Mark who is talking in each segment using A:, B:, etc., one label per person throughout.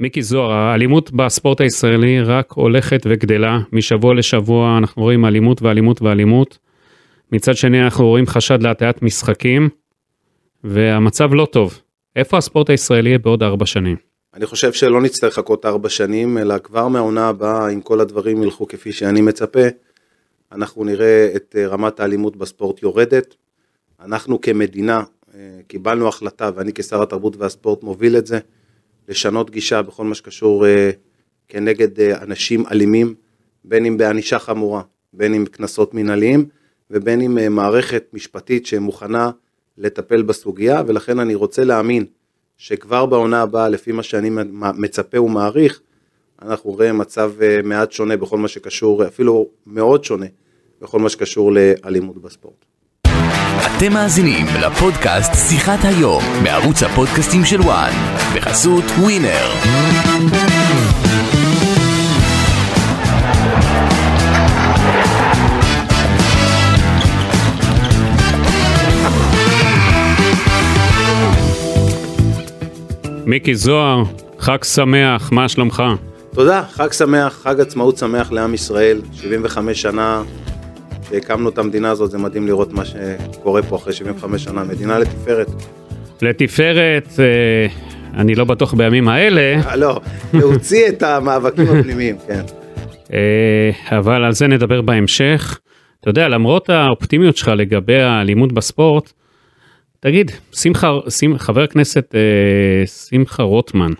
A: מיקי זוהר, האלימות בספורט הישראלי רק הולכת וגדלה, משבוע לשבוע אנחנו רואים אלימות ואלימות ואלימות. מצד שני אנחנו רואים חשד להטיית משחקים, והמצב לא טוב. איפה הספורט הישראלי יהיה בעוד ארבע שנים?
B: אני חושב שלא נצטרך לחכות ארבע שנים, אלא כבר מהעונה הבאה, אם כל הדברים ילכו כפי שאני מצפה, אנחנו נראה את אה, רמת האלימות בספורט יורדת. אנחנו כמדינה אה, קיבלנו החלטה, ואני כשר התרבות והספורט מוביל את זה, לשנות גישה בכל מה שקשור אה, כנגד אנשים אלימים, בין אם בענישה חמורה, בין אם קנסות מנהליים, ובין אם מערכת משפטית שמוכנה לטפל בסוגיה, ולכן אני רוצה להאמין שכבר בעונה הבאה, לפי מה שאני מצפה ומעריך, אנחנו רואים מצב מעט שונה בכל מה שקשור, אפילו מאוד שונה, בכל מה שקשור לאלימות בספורט.
C: אתם מאזינים לפודקאסט שיחת היום בערוץ הפודקאסטים של וואן בחסות ווינר.
A: מיקי זוהר, חג שמח, מה שלומך?
B: תודה, חג שמח, חג עצמאות שמח לעם ישראל, 75 שנה שהקמנו את המדינה הזאת, זה מדהים לראות מה שקורה פה אחרי 75 שנה, מדינה לתפארת.
A: לתפארת, אה, אני לא בטוח בימים האלה.
B: אה, לא, להוציא את המאבקים הפנימיים, כן.
A: אה, אבל על זה נדבר בהמשך. אתה יודע, למרות האופטימיות שלך לגבי האלימות בספורט, תגיד, שמחה, חבר הכנסת שמחה רוטמן,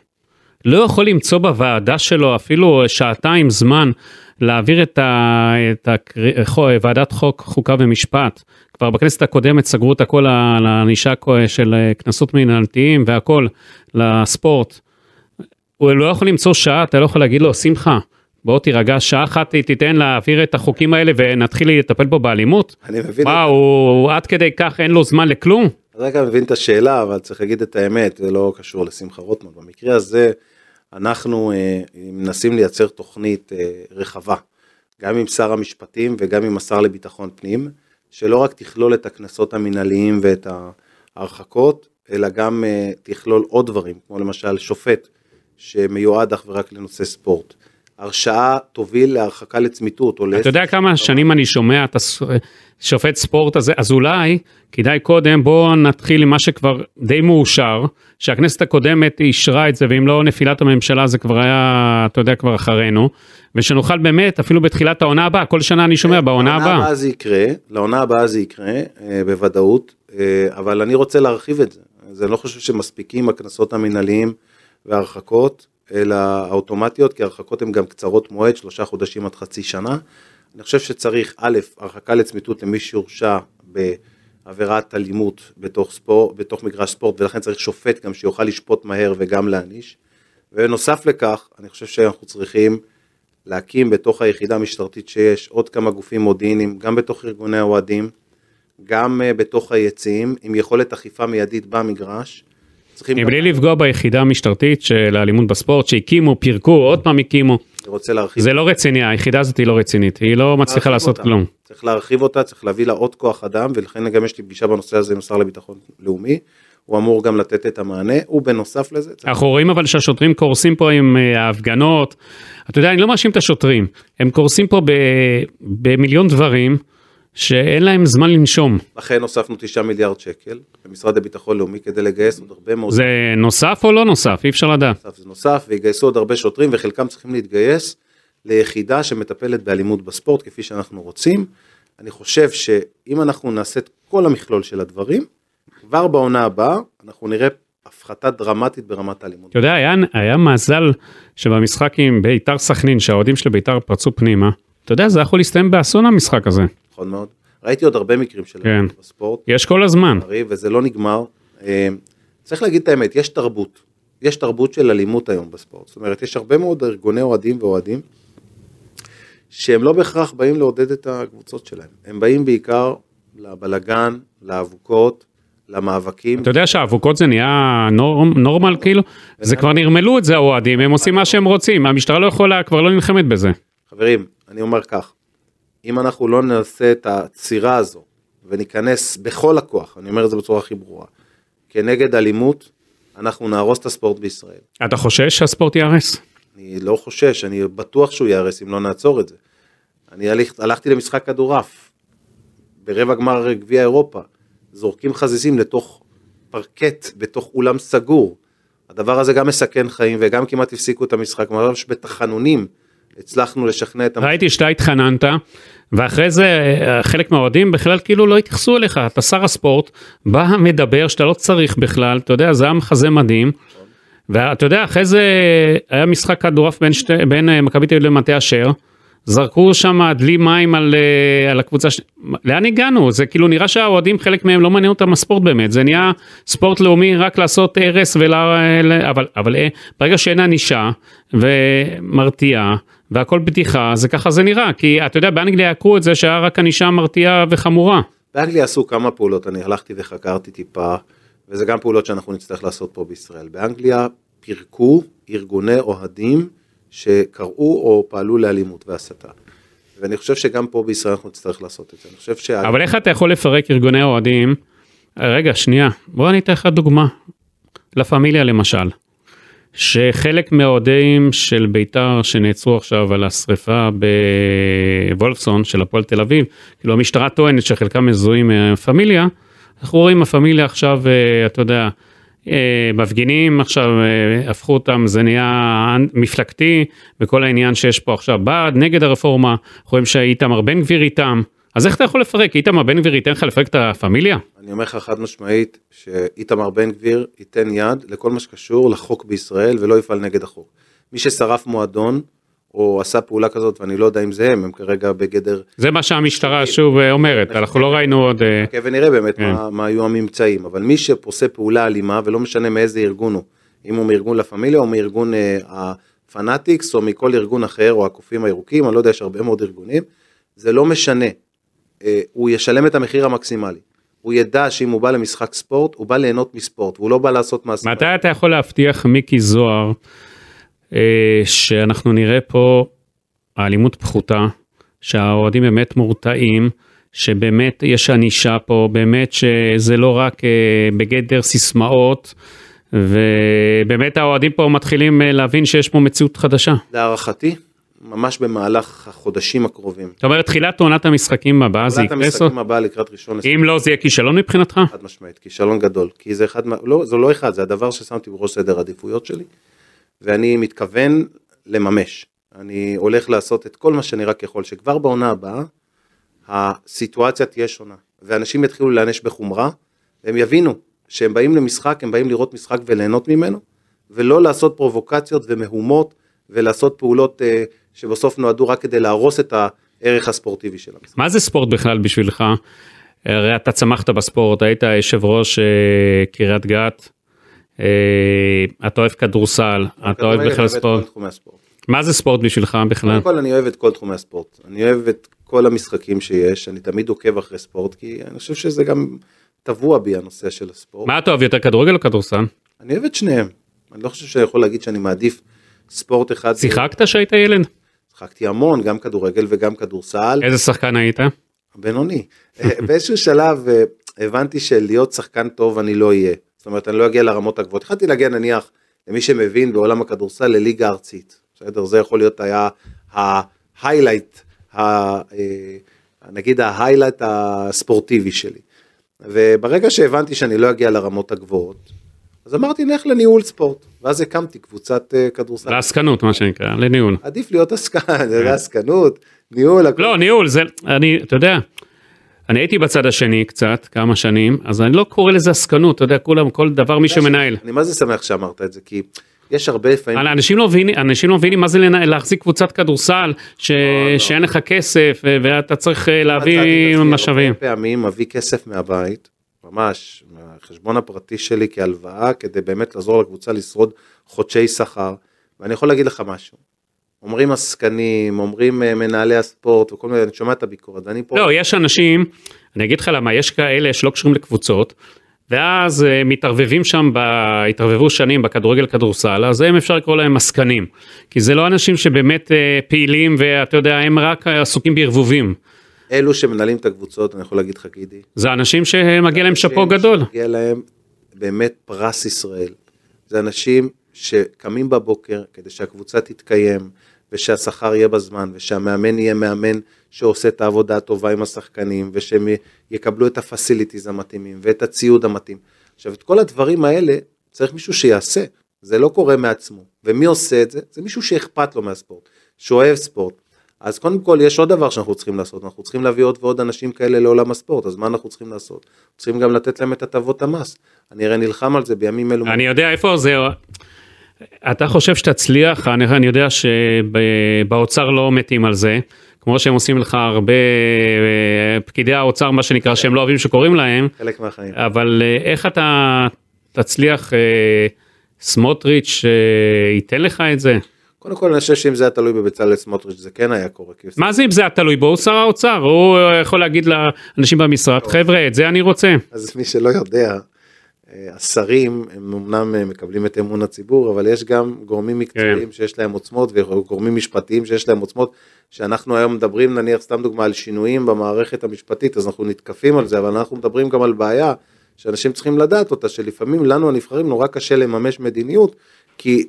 A: לא יכול למצוא בוועדה שלו אפילו שעתיים זמן להעביר את, ה, את ה, ועדת חוק, חוקה ומשפט. כבר בכנסת הקודמת סגרו את הכל על הענישה של קנסות מנהלתיים והכל לספורט. הוא לא יכול למצוא שעה, אתה לא יכול להגיד לו, שמחה, בוא תירגע, שעה אחת תיתן להעביר את החוקים האלה ונתחיל לטפל בו באלימות?
B: אני מבין.
A: מה, הוא עד כדי כך אין לו זמן לכלום?
B: אני רגע מבין את השאלה, אבל צריך להגיד את האמת, זה לא קשור לשמחה רוטמן. במקרה הזה, אנחנו אה, מנסים לייצר תוכנית אה, רחבה, גם עם שר המשפטים וגם עם השר לביטחון פנים, שלא רק תכלול את הקנסות המינהליים ואת ההרחקות, אלא גם אה, תכלול עוד דברים, כמו למשל שופט שמיועד אך ורק לנושא ספורט. הרשעה תוביל להרחקה לצמיתות.
A: אתה יודע כמה שנים אני שומע את השופט ספורט הזה, אז אולי כדאי קודם בואו נתחיל עם מה שכבר די מאושר, שהכנסת הקודמת אישרה את זה, ואם לא נפילת הממשלה זה כבר היה, אתה יודע, כבר אחרינו, ושנוכל באמת, אפילו בתחילת העונה הבאה, כל שנה אני שומע בעונה הבאה. לעונה
B: הבאה זה יקרה, לעונה הבאה זה יקרה, אה, בוודאות, אה, אבל אני רוצה להרחיב את זה. אז אני לא חושב שמספיקים הקנסות המנהליים וההרחקות, אלא האוטומטיות, כי ההרחקות הן גם קצרות מועד, שלושה חודשים עד חצי שנה. אני חושב שצריך, א', הרחקה לצמיתות למי שהורשע בעבירת אלימות בתוך, ספור, בתוך מגרש ספורט, ולכן צריך שופט גם שיוכל לשפוט מהר וגם להעניש. ובנוסף לכך, אני חושב שאנחנו צריכים להקים בתוך היחידה המשטרתית שיש עוד כמה גופים מודיעיניים, גם בתוך ארגוני האוהדים, גם אה, בתוך היציעים, עם יכולת אכיפה מיידית במגרש.
A: מבלי לפגוע ביחידה המשטרתית של האלימות בספורט, שהקימו, פירקו, עוד פעם הקימו.
B: רוצה להרחיב.
A: זה לא רציני, היחידה הזאת היא לא רצינית, היא לא מצליחה לעשות אותה. כלום.
B: צריך להרחיב אותה, צריך להביא לה עוד כוח אדם, ולכן גם יש לי פגישה בנושא הזה עם השר לביטחון לאומי. הוא אמור גם לתת את המענה, ובנוסף לזה...
A: אנחנו רואים אבל שהשוטרים קורסים פה עם אה, ההפגנות. אתה יודע, אני לא מאשים את השוטרים, הם קורסים פה במיליון דברים. שאין להם זמן לנשום.
B: לכן הוספנו 9 מיליארד שקל למשרד לביטחון לאומי כדי לגייס עוד הרבה מאוד...
A: זה נוסף או לא נוסף? אי אפשר לדעת.
B: זה נוסף, ויגייסו עוד הרבה שוטרים וחלקם צריכים להתגייס ליחידה שמטפלת באלימות בספורט כפי שאנחנו רוצים. אני חושב שאם אנחנו נעשה את כל המכלול של הדברים, כבר בעונה הבאה אנחנו נראה הפחתה דרמטית ברמת האלימות.
A: אתה יודע, היה, היה מזל שבמשחק עם ביתר סכנין, שהאוהדים של ביתר פרצו פנימה, אתה יודע, זה יכול להסתיים באסון המשחק הזה.
B: נכון מאוד. ראיתי עוד הרבה מקרים של כן. בספורט.
A: יש כל הזמן.
B: וזה לא נגמר. אה, צריך להגיד את האמת, יש תרבות. יש תרבות של אלימות היום בספורט. זאת אומרת, יש הרבה מאוד ארגוני אוהדים ואוהדים, שהם לא בהכרח באים לעודד את הקבוצות שלהם. הם באים בעיקר לבלגן, לאבוקות, למאבקים.
A: אתה יודע שהאבוקות זה נהיה נורמ, נורמל כאילו? זה כבר נרמלו את זה האוהדים, הם עושים מה שהם רוצים, המשטרה לא יכולה, כבר לא נלחמת בזה.
B: חברים, אני אומר כך, אם אנחנו לא נעשה את הצירה הזו וניכנס בכל הכוח, אני אומר את זה בצורה הכי ברורה, כנגד אלימות, אנחנו נהרוס את הספורט בישראל.
A: אתה חושש שהספורט ייהרס?
B: אני לא חושש, אני בטוח שהוא ייהרס אם לא נעצור את זה. אני הלכ, הלכתי למשחק כדורעף, ברבע גמר גביע אירופה, זורקים חזיזים לתוך פרקט, בתוך אולם סגור. הדבר הזה גם מסכן חיים וגם כמעט הפסיקו את המשחק, ממש בתחנונים הצלחנו לשכנע את...
A: ראיתי שאתה התחננת, ואחרי זה אה, חלק מהאוהדים בכלל כאילו לא התייחסו אליך, אתה שר הספורט, בא מדבר שאתה לא צריך בכלל, אתה יודע, זה היה מחזה מדהים. ואתה יודע, אחרי זה היה משחק כדורעף בין, שתי, בין אה, מכבי תל אביב למטה אשר, זרקו שם דלי מים על, אה, על הקבוצה, ש... לאן הגענו? זה כאילו נראה שהאוהדים חלק מהם לא מעניין אותם הספורט באמת, זה נהיה ספורט לאומי רק לעשות הרס ולה... אבל, אבל ברגע שאין ענישה ומרתיעה והכל בדיחה, זה ככה זה נראה, כי אתה יודע, באנגליה עקרו את זה שהיה רק ענישה מרתיעה וחמורה.
B: באנגליה עשו כמה פעולות, אני הלכתי וחקרתי טיפה, וזה גם פעולות שאנחנו נצטרך לעשות פה בישראל. באנגליה פירקו ארגוני אוהדים שקראו או פעלו לאלימות והסתה. ואני חושב שגם פה בישראל אנחנו נצטרך לעשות את זה. אני חושב שה...
A: אבל איך אתה יכול לפרק ארגוני אוהדים? רגע, שנייה, בוא אני אתן לך דוגמה. לה פמיליה למשל. שחלק מהאוהדים של בית"ר שנעצרו עכשיו על השריפה בוולפסון של הפועל תל אביב, כאילו המשטרה טוענת שחלקם מזוהים מהפמיליה, אנחנו רואים הפמיליה עכשיו, אה, אתה יודע, אה, מפגינים עכשיו, אה, הפכו אותם, זה נהיה מפלגתי, וכל העניין שיש פה עכשיו בעד, נגד הרפורמה, רואים שאיתמר בן גביר איתם. אז איך אתה יכול לפרק? איתמר בן גביר ייתן לך לפרק את הפמיליה?
B: אני אומר לך חד משמעית שאיתמר בן גביר ייתן יד לכל מה שקשור לחוק בישראל ולא יפעל נגד החוק. מי ששרף מועדון או עשה פעולה כזאת ואני לא יודע אם זה הם, הם כרגע בגדר...
A: זה מה שהמשטרה שוב אה, אומרת, אנחנו לא ראינו עוד...
B: כן, ונראה באמת כן. מה, מה היו הממצאים, אבל מי שעושה פעולה אלימה ולא משנה מאיזה ארגון הוא, אם הוא מארגון לה פמיליה או מארגון אה, הפנאטיקס או מכל ארגון אחר או הקופים הירוקים, אני לא יודע, יש הרבה מאוד ארגונים, זה לא משנה, אה, הוא ישלם את המחיר המקסימלי. הוא ידע שאם הוא בא למשחק ספורט, הוא בא ליהנות מספורט, והוא לא בא לעשות מעשה.
A: מתי אתה יכול להבטיח, מיקי זוהר, אה, שאנחנו נראה פה האלימות פחותה, שהאוהדים באמת מורתעים, שבאמת יש ענישה פה, באמת שזה לא רק אה, בגדר סיסמאות, ובאמת האוהדים פה מתחילים להבין שיש פה מציאות חדשה.
B: להערכתי, ממש במהלך החודשים הקרובים.
A: זאת אומרת, תחילת עונת המשחקים הבאה זה יקרה?
B: תחילת המשחקים הבאה לקראת ראשון.
A: אם לא, זה יהיה כישלון מבחינתך?
B: חד משמעית, כישלון גדול. כי זה אחד, לא, זה לא אחד, זה הדבר ששמתי בראש סדר העדיפויות שלי, ואני מתכוון לממש. אני הולך לעשות את כל מה שאני רק יכול, שכבר בעונה הבאה, הסיטואציה תהיה שונה. ואנשים יתחילו להיענש בחומרה, והם יבינו שהם באים למשחק, הם באים לראות משחק וליהנות ממנו, ולא לעשות פרובוקציות ומהומות, ולעשות פעולות... אה, שבסוף נועדו רק כדי להרוס את הערך הספורטיבי של המשחק.
A: מה זה ספורט בכלל בשבילך? הרי אתה צמחת בספורט, היית יושב ראש אה, קריית גת, אה, אתה אוהב כדורסל, אתה אוהב בכלל ספורט. מה זה ספורט בשבילך בכלל?
B: קודם כל אני אוהב את כל תחומי הספורט, אני אוהב את כל המשחקים שיש, אני תמיד עוקב אחרי ספורט, כי אני חושב שזה גם טבוע בי הנושא של הספורט.
A: מה אתה אוהב יותר כדורגל או כדורסל?
B: אני אוהב את שניהם, אני לא חושב שאני יכול להגיד שאני מעדיף ספורט אחד.
A: שיחקת שהיית ילד?
B: שיחקתי המון, גם כדורגל וגם כדורסל.
A: איזה שחקן היית?
B: בינוני. באיזשהו שלב אה, הבנתי שלהיות שחקן טוב אני לא אהיה. זאת אומרת, אני לא אגיע לרמות הגבוהות. התחלתי להגיע נניח, למי שמבין בעולם הכדורסל, לליגה ארצית. בסדר? זה יכול להיות היה ההיילייט, אה, נגיד ההיילייט הספורטיבי שלי. וברגע שהבנתי שאני לא אגיע לרמות הגבוהות, אז אמרתי נלך לניהול ספורט, ואז הקמתי קבוצת uh, כדורסל.
A: לעסקנות מה שנקרא, לניהול.
B: עדיף להיות עסקן, זה כן. עסקנות, ניהול.
A: לא, ניהול, זה, אני, אתה יודע, אני הייתי בצד השני קצת, כמה שנים, אז אני לא קורא לזה עסקנות, אתה יודע, כולם, כל דבר מי שמנהל.
B: אני מה זה שמח שאמרת את זה, כי יש הרבה לפעמים...
A: אנשים לא מבינים, אנשים לא מבינים מה זה להחזיק קבוצת כדורסל, ש... לא, לא. שאין לך כסף ואתה צריך אה, להביא משאבים.
B: הרבה פעמים מביא כסף מהבית, ממש, מהחשבון הפרטי שלי כהלוואה, כדי באמת לעזור לקבוצה לשרוד חודשי שכר. ואני יכול להגיד לך משהו, אומרים עסקנים, אומרים אה, מנהלי הספורט וכל מיני, אני שומע את הביקורת, ואני פה...
A: לא, יש אנשים, אני אגיד לך למה, יש כאלה שלא קשורים לקבוצות, ואז uh, מתערבבים שם, ב... התערבבו שנים בכדורגל כדורסל, אז הם אפשר לקרוא להם עסקנים. כי זה לא אנשים שבאמת uh, פעילים ואתה יודע, הם רק עסוקים בערבובים.
B: אלו שמנהלים את הקבוצות, אני יכול להגיד לך גידי.
A: זה אנשים שמגיע להם שאפו גדול.
B: מגיע להם באמת פרס ישראל. זה אנשים שקמים בבוקר כדי שהקבוצה תתקיים, ושהשכר יהיה בזמן, ושהמאמן יהיה מאמן שעושה את העבודה הטובה עם השחקנים, ושהם יקבלו את הפסיליטיז המתאימים, ואת הציוד המתאים. עכשיו, את כל הדברים האלה צריך מישהו שיעשה, זה לא קורה מעצמו. ומי עושה את זה? זה מישהו שאכפת לו מהספורט, שאוהב ספורט. אז קודם כל יש עוד דבר שאנחנו צריכים לעשות, אנחנו צריכים להביא עוד ועוד אנשים כאלה לעולם הספורט, אז מה אנחנו צריכים לעשות? צריכים גם לתת להם את הטבות המס. אני הרי נלחם על זה בימים אלו.
A: אני יודע איפה זה, אתה חושב שתצליח, אני, אני יודע שבאוצר לא מתים על זה, כמו שהם עושים לך הרבה אה, פקידי האוצר מה שנקרא שהם לא אוהבים שקוראים להם,
B: חלק מהחיים.
A: אבל אה, איך אתה תצליח, אה, סמוטריץ' ייתן לך את זה?
B: קודם כל אני חושב שאם זה היה תלוי בבצלאל סמוטריץ' זה כן היה קורה.
A: מה זה אם זה היה תלוי בו? הוא שר האוצר, הוא יכול להגיד לאנשים במשרד, חבר'ה, את זה אני רוצה.
B: אז מי שלא יודע, אה, השרים הם אמנם אה, מקבלים את אמון הציבור, אבל יש גם גורמים מקצועיים כן. שיש להם עוצמות וגורמים משפטיים שיש להם עוצמות, שאנחנו היום מדברים נניח סתם דוגמה על שינויים במערכת המשפטית, אז אנחנו נתקפים על זה, אבל אנחנו מדברים גם על בעיה שאנשים צריכים לדעת אותה, שלפעמים לנו הנבחרים נורא קשה לממש מדיניות, כי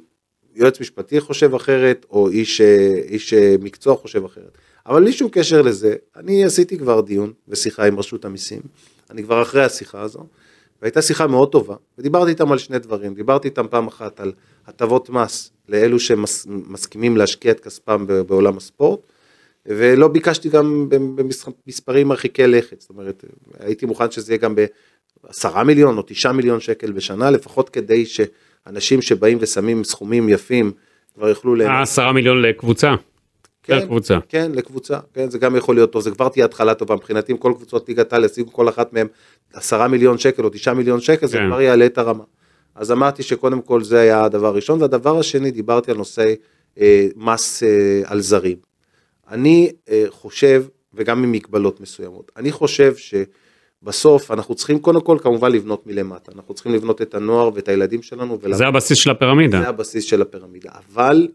B: יועץ משפטי חושב אחרת, או איש, אה, איש מקצוע חושב אחרת. אבל בלי שום קשר לזה, אני עשיתי כבר דיון ושיחה עם רשות המיסים, אני כבר אחרי השיחה הזו. והייתה שיחה מאוד טובה, ודיברתי איתם על שני דברים, דיברתי איתם פעם אחת על הטבות מס לאלו שמסכימים להשקיע את כספם בעולם הספורט, ולא ביקשתי גם במספרים מרחיקי לכת, זאת אומרת, הייתי מוכן שזה יהיה גם בעשרה מיליון או תשעה מיליון שקל בשנה, לפחות כדי שאנשים שבאים ושמים סכומים יפים כבר יוכלו...
A: עשרה מיליון לקבוצה.
B: כן, לקבוצה. כן, לקבוצה, כן, זה גם יכול להיות טוב, זה כבר תהיה התחלה טובה מבחינתי, אם כל קבוצות ליגת העל ישיגו כל אחת מהן עשרה מיליון שקל או תשעה מיליון שקל, כן. זה כבר יעלה את הרמה. אז אמרתי שקודם כל זה היה הדבר הראשון, והדבר השני, דיברתי על נושא אה, מס אה, על זרים. אני אה, חושב, וגם עם מגבלות מסוימות, אני חושב שבסוף אנחנו צריכים קודם כל כמובן לבנות מלמטה, אנחנו צריכים לבנות את הנוער ואת הילדים שלנו.
A: זה הבסיס של הפירמידה.
B: זה הבסיס של הפירמידה, אבל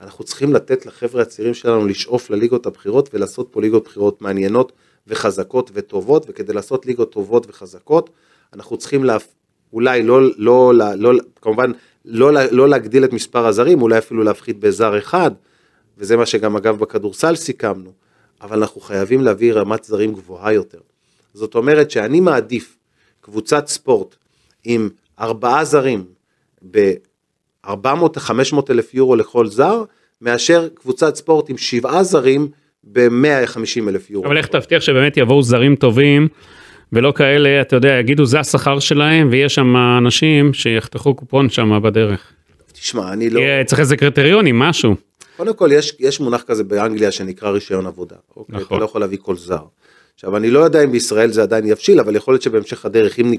B: אנחנו צריכים לתת לחבר'ה הצעירים שלנו לשאוף לליגות הבכירות ולעשות פה ליגות בחירות מעניינות וחזקות וטובות, וכדי לעשות ליגות טובות וחזקות, אנחנו צריכים לה... אולי לא, לא, לא, לא כמובן, לא, לא להגדיל את מספר הזרים, אולי אפילו להפחית בזר אחד, וזה מה שגם אגב בכדורסל סיכמנו, אבל אנחנו חייבים להביא רמת זרים גבוהה יותר. זאת אומרת שאני מעדיף קבוצת ספורט עם ארבעה זרים ב... 400-500 אלף יורו לכל זר, מאשר קבוצת ספורט עם שבעה זרים ב-150 אלף יורו.
A: אבל איך תבטיח שבאמת יבואו זרים טובים, ולא כאלה, אתה יודע, יגידו זה השכר שלהם, ויש שם אנשים שיחתכו קופון שם בדרך.
B: תשמע, אני לא...
A: צריך איזה קריטריונים, משהו.
B: קודם כל, יש, יש מונח כזה באנגליה שנקרא רישיון עבודה. אוקיי? נכון. אתה לא יכול להביא כל זר. עכשיו, אני לא יודע אם בישראל זה עדיין יבשיל, אבל יכול להיות שבהמשך הדרך, אם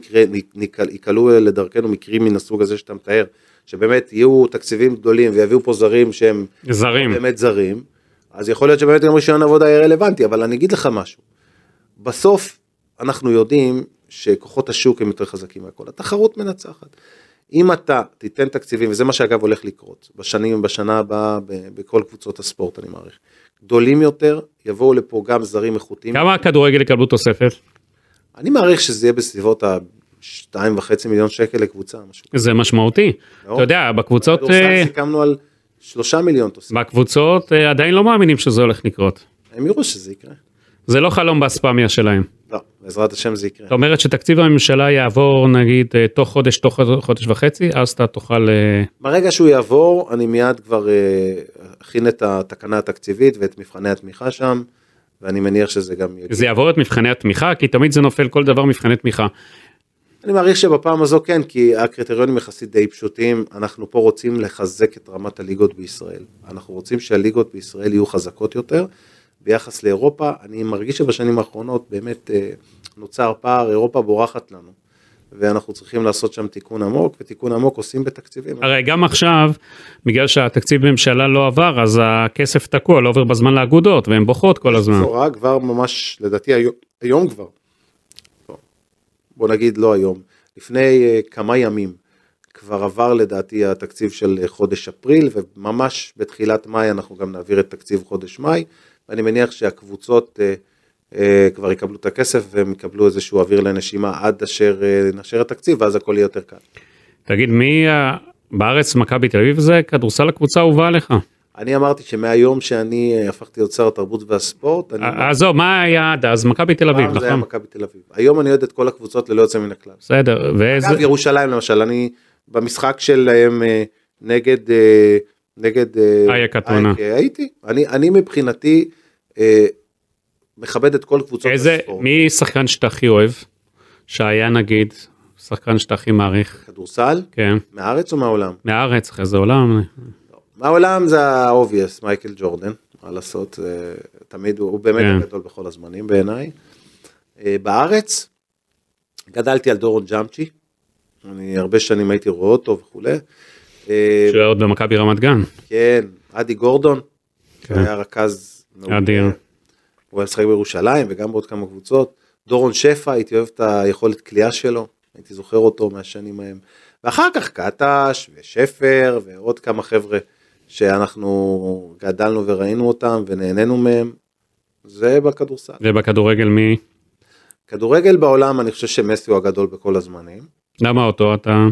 B: ייקלעו לדרכנו מקרים מן הסוג הזה שאתה מתאר, שבאמת יהיו תקציבים גדולים ויביאו פה זרים שהם
A: זרים.
B: באמת זרים, אז יכול להיות שבאמת גם רישיון עבודה יהיה רלוונטי, אבל אני אגיד לך משהו, בסוף אנחנו יודעים שכוחות השוק הם יותר חזקים מהכל, התחרות מנצחת. אם אתה תיתן תקציבים, וזה מה שאגב הולך לקרות, בשנים, בשנה הבאה, בכל קבוצות הספורט אני מעריך, גדולים יותר, יבואו לפה גם זרים איכותיים.
A: כמה הכדורגל יקבלו תוספת?
B: אני מעריך שזה יהיה בסביבות ה... שתיים וחצי מיליון שקל לקבוצה. משהו.
A: זה משמעותי. מאוד. אתה יודע, בקבוצות...
B: בכדורסל סיכמנו על שלושה מיליון תוספת.
A: בקבוצות אה, עדיין לא מאמינים שזה הולך לקרות.
B: הם יראו שזה יקרה.
A: זה לא חלום באספמיה שלהם.
B: לא, בעזרת השם זה יקרה.
A: זאת אומרת שתקציב הממשלה יעבור נגיד אה, תוך חודש, תוך חודש וחצי, אז אתה תוכל... אה,
B: ברגע שהוא יעבור, אני מיד כבר אכין את התקנה התקציבית ואת מבחני התמיכה שם. ואני מניח שזה גם
A: יגיע. זה יעבור את מבחני התמיכה? כי תמיד זה נופל כל דבר מבחני תמיכה.
B: אני מעריך שבפעם הזו כן, כי הקריטריונים יחסית די פשוטים, אנחנו פה רוצים לחזק את רמת הליגות בישראל. אנחנו רוצים שהליגות בישראל יהיו חזקות יותר. ביחס לאירופה, אני מרגיש שבשנים האחרונות באמת אה, נוצר פער, אירופה בורחת לנו. ואנחנו צריכים לעשות שם תיקון עמוק, ותיקון עמוק עושים בתקציבים.
A: הרי גם עכשיו, בגלל שהתקציב בממשלה לא עבר, אז הכסף תקוע, לא עובר בזמן לאגודות, והן בוכות כל הזמן.
B: בשורה כבר ממש, לדעתי היום, היום כבר, בוא נגיד לא היום, לפני אה, כמה ימים כבר עבר לדעתי התקציב של חודש אפריל וממש בתחילת מאי אנחנו גם נעביר את תקציב חודש מאי ואני מניח שהקבוצות אה, אה, כבר יקבלו את הכסף והם יקבלו איזשהו אוויר לנשימה עד אשר נאשר התקציב ואז הכל יהיה יותר קל.
A: תגיד מי בארץ מכבי תל אביב זה כדורסל הקבוצה האהובה עליך.
B: אני אמרתי שמהיום שאני אה, הפכתי להיות שר התרבות והספורט.
A: אה, עזוב, מה היה עד אז? מכבי תל אביב,
B: פעם זה היה
A: נכון?
B: מכבי תל אביב. היום אני אוהד את כל הקבוצות ללא יוצא מן הכלל.
A: בסדר, ואיזה...
B: אגב, ירושלים למשל, אני במשחק שלהם אה, נגד, אה, נגד... אה,
A: אייק אתונה.
B: אה, הייתי. אני, אני מבחינתי אה, מכבד את כל קבוצות
A: איזה,
B: הספורט.
A: מי שחקן שאתה הכי אוהב? שהיה נגיד, שחקן שאתה הכי מעריך,
B: כדורסל?
A: כן,
B: מהארץ או מהעולם?
A: מהארץ, אחרי זה עולם,
B: מהעולם זה ה-obvious, מייקל ג'ורדן, מה לעשות, זה, תמיד הוא, הוא באמת
A: כן.
B: הגדול בכל הזמנים בעיניי. אה, בארץ, גדלתי על דורון ג'אמצ'י, אני הרבה שנים הייתי רואה אותו וכולי. אה,
A: שהוא היה עוד במכבי רמת גן.
B: כן, אדי גורדון,
A: כן.
B: שהיה רכז.
A: אדיר.
B: הוא היה משחק בירושלים וגם בעוד כמה קבוצות. דורון שפע, הייתי אוהב את היכולת כליאה שלו, הייתי זוכר אותו מהשנים ההם. ואחר כך קטש ושפר ועוד כמה חבר'ה שאנחנו גדלנו וראינו אותם ונהנינו מהם. זה בכדורסל.
A: ובכדורגל מי?
B: כדורגל בעולם אני חושב שמסי הוא הגדול בכל הזמנים.
A: למה אותו אתה?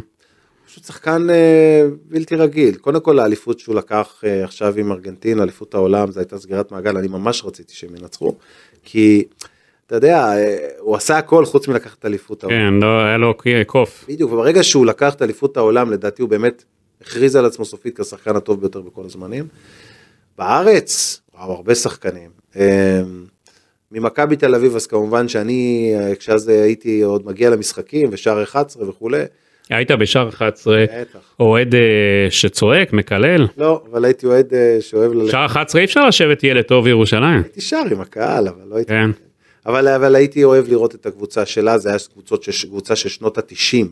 B: פשוט שחקן אה, בלתי רגיל. קודם כל האליפות שהוא לקח אה, עכשיו עם ארגנטינה, אליפות העולם, זו הייתה סגירת מעגל, אני ממש רציתי שהם ינצחו. כי, אתה יודע, אה, הוא עשה הכל חוץ מלקחת את אליפות העולם.
A: כן, לא, היה לו קוף.
B: בדיוק, וברגע שהוא לקח את אליפות העולם, לדעתי הוא באמת הכריז על עצמו סופית כשחקן הטוב ביותר בכל הזמנים. בארץ, וואו, הרבה שחקנים. אה, ממכבי תל אביב, אז כמובן שאני, אה, כשאז הייתי עוד מגיע למשחקים, ושער 11 וכולי,
A: היית בשער 11,
B: בטח.
A: אוהד אה, שצועק, מקלל.
B: לא, אבל הייתי אוהד אה, שאוהב ללכת.
A: שער 11 אי אפשר לשבת ילד טוב בירושלים.
B: הייתי שר עם הקהל, אבל לא הייתי...
A: כן.
B: אבל, אבל הייתי אוהב לראות את הקבוצה שלה, זה היה קבוצות שש, קבוצה של שנות התשעים.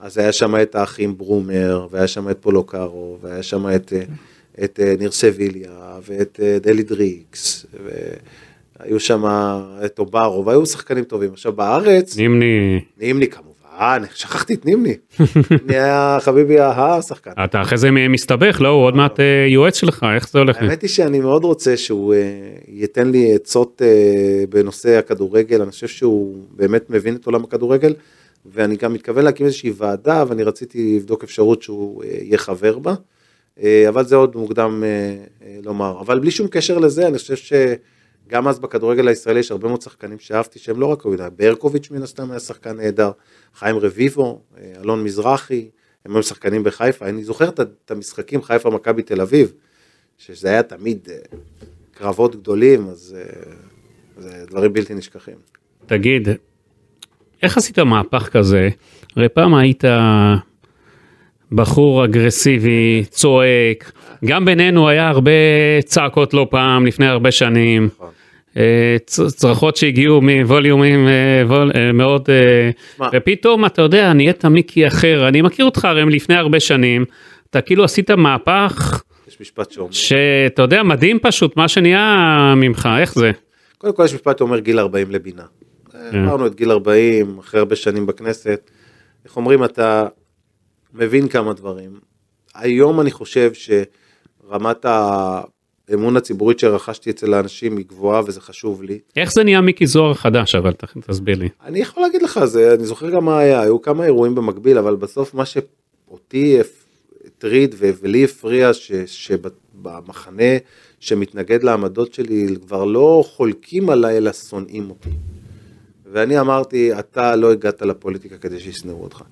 B: אז היה שם את האחים ברומר, והיה שם את פולוקארו, והיה שם את, אה, את ניר סביליה, ואת דלי דריקס, והיו שם את אוברו, והיו שחקנים טובים. עכשיו בארץ,
A: נימני,
B: נימני כמובן, שכחתי את נימני. נימני היה חביבי השחקן.
A: אתה אחרי זה מסתבך, לא? הוא עוד מעט אה, יועץ שלך, איך זה הולך?
B: האמת היא שאני מאוד רוצה שהוא אה, ייתן לי עצות אה, בנושא הכדורגל, אני חושב שהוא באמת מבין את עולם הכדורגל, ואני גם מתכוון להקים איזושהי ועדה, ואני רציתי לבדוק אפשרות שהוא אה, יהיה חבר בה, אה, אבל זה עוד מוקדם אה, אה, לומר. אבל בלי שום קשר לזה, אני חושב שגם אז בכדורגל הישראלי יש הרבה מאוד שחקנים שאהבתי, שהם לא רק יודע, ברקוביץ' מן הסתם היה שחקן נהדר, חיים רביבו, אה, אלון מזרחי, הם היו שחקנים בחיפה, אני זוכר את המשחקים חיפה מכבי תל אביב, שזה היה תמיד אה, קרבות גדולים, אז אה, זה דברים בלתי נשכחים.
A: תגיד, איך עשית מהפך כזה? הרי פעם היית בחור אגרסיבי, צועק, גם בינינו היה הרבה צעקות לא פעם, לפני הרבה שנים.
B: נכון.
A: אה, צרחות שהגיעו מווליומים אה, וול- אה, מאוד,
B: מה?
A: ופתאום אתה יודע, נהיית מיקי אחר, אני מכיר אותך הרי לפני הרבה שנים, אתה כאילו עשית מהפך
B: יש משפט שאומר,
A: שאתה יודע, מדהים פשוט מה שנהיה ממך, איך זה?
B: קודם כל יש משפט שאומר גיל 40 לבינה.
A: כן.
B: אמרנו את גיל 40, אחרי הרבה שנים בכנסת, איך אומרים, אתה מבין כמה דברים. היום אני חושב שרמת האמון הציבורית שרכשתי אצל האנשים היא גבוהה וזה חשוב לי.
A: איך זה נהיה מיקי זוהר החדש, אבל תסביר לי.
B: אני יכול להגיד לך, זה, אני זוכר גם מה היה, היו כמה אירועים במקביל, אבל בסוף מה שאותי הטריד ולי הפריע, ש- שבמחנה שמתנגד לעמדות שלי כבר לא חולקים עליי אלא שונאים אותי. ואני אמרתי, אתה לא הגעת לפוליטיקה כדי שישנאו אותך.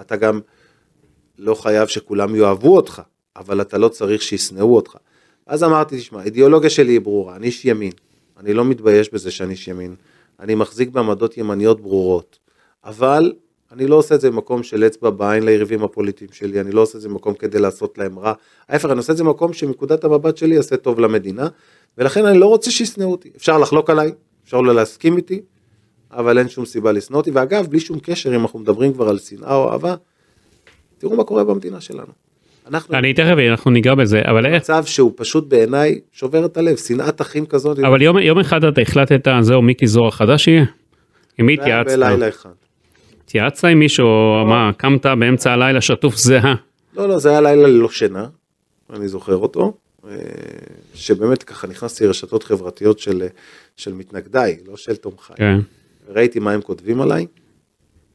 B: אתה גם לא חייב שכולם יאהבו אותך, אבל אתה לא צריך שישנאו אותך. אז אמרתי, תשמע, האידיאולוגיה שלי היא ברורה, אני איש ימין. אני לא מתבייש בזה שאני איש ימין. אני מחזיק בעמדות ימניות ברורות. אבל אני לא עושה את זה במקום של אצבע בעין ליריבים הפוליטיים שלי, אני לא עושה את זה במקום כדי לעשות להם רע. ההפך, אני עושה את זה במקום שמנקודת המבט שלי יעשה טוב למדינה, ולכן אני לא רוצה שישנאו אותי. אפשר לחלוק עליי, אפשר לא להסכים איתי, אבל אין שום סיבה לשנוא אותי. ואגב, בלי שום קשר, אם אנחנו מדברים כבר על שנאה או אהבה, תראו מה קורה במדינה שלנו. אנחנו
A: אני תכף, אנחנו ניגע בזה, אבל איך?
B: במצב שהוא פשוט בעיניי שובר את הלב, שנאת אחים כזאת.
A: אבל יום, יום אחד אתה החלטת, זהו מיקי זוהר החדש יהיה? עם מי התייעצת?
B: בלילה אחד.
A: התייעצת עם מישהו, מה, קמת באמצע הלילה שטוף זהה?
B: לא, לא, זה היה לילה ללא שינה, אני זוכר אותו, אה, שבאמת ככה נכנסתי לרשתות חברתיות של, של מתנגדיי, לא של תומכיי.
A: כן.
B: ראיתי מה הם כותבים עליי,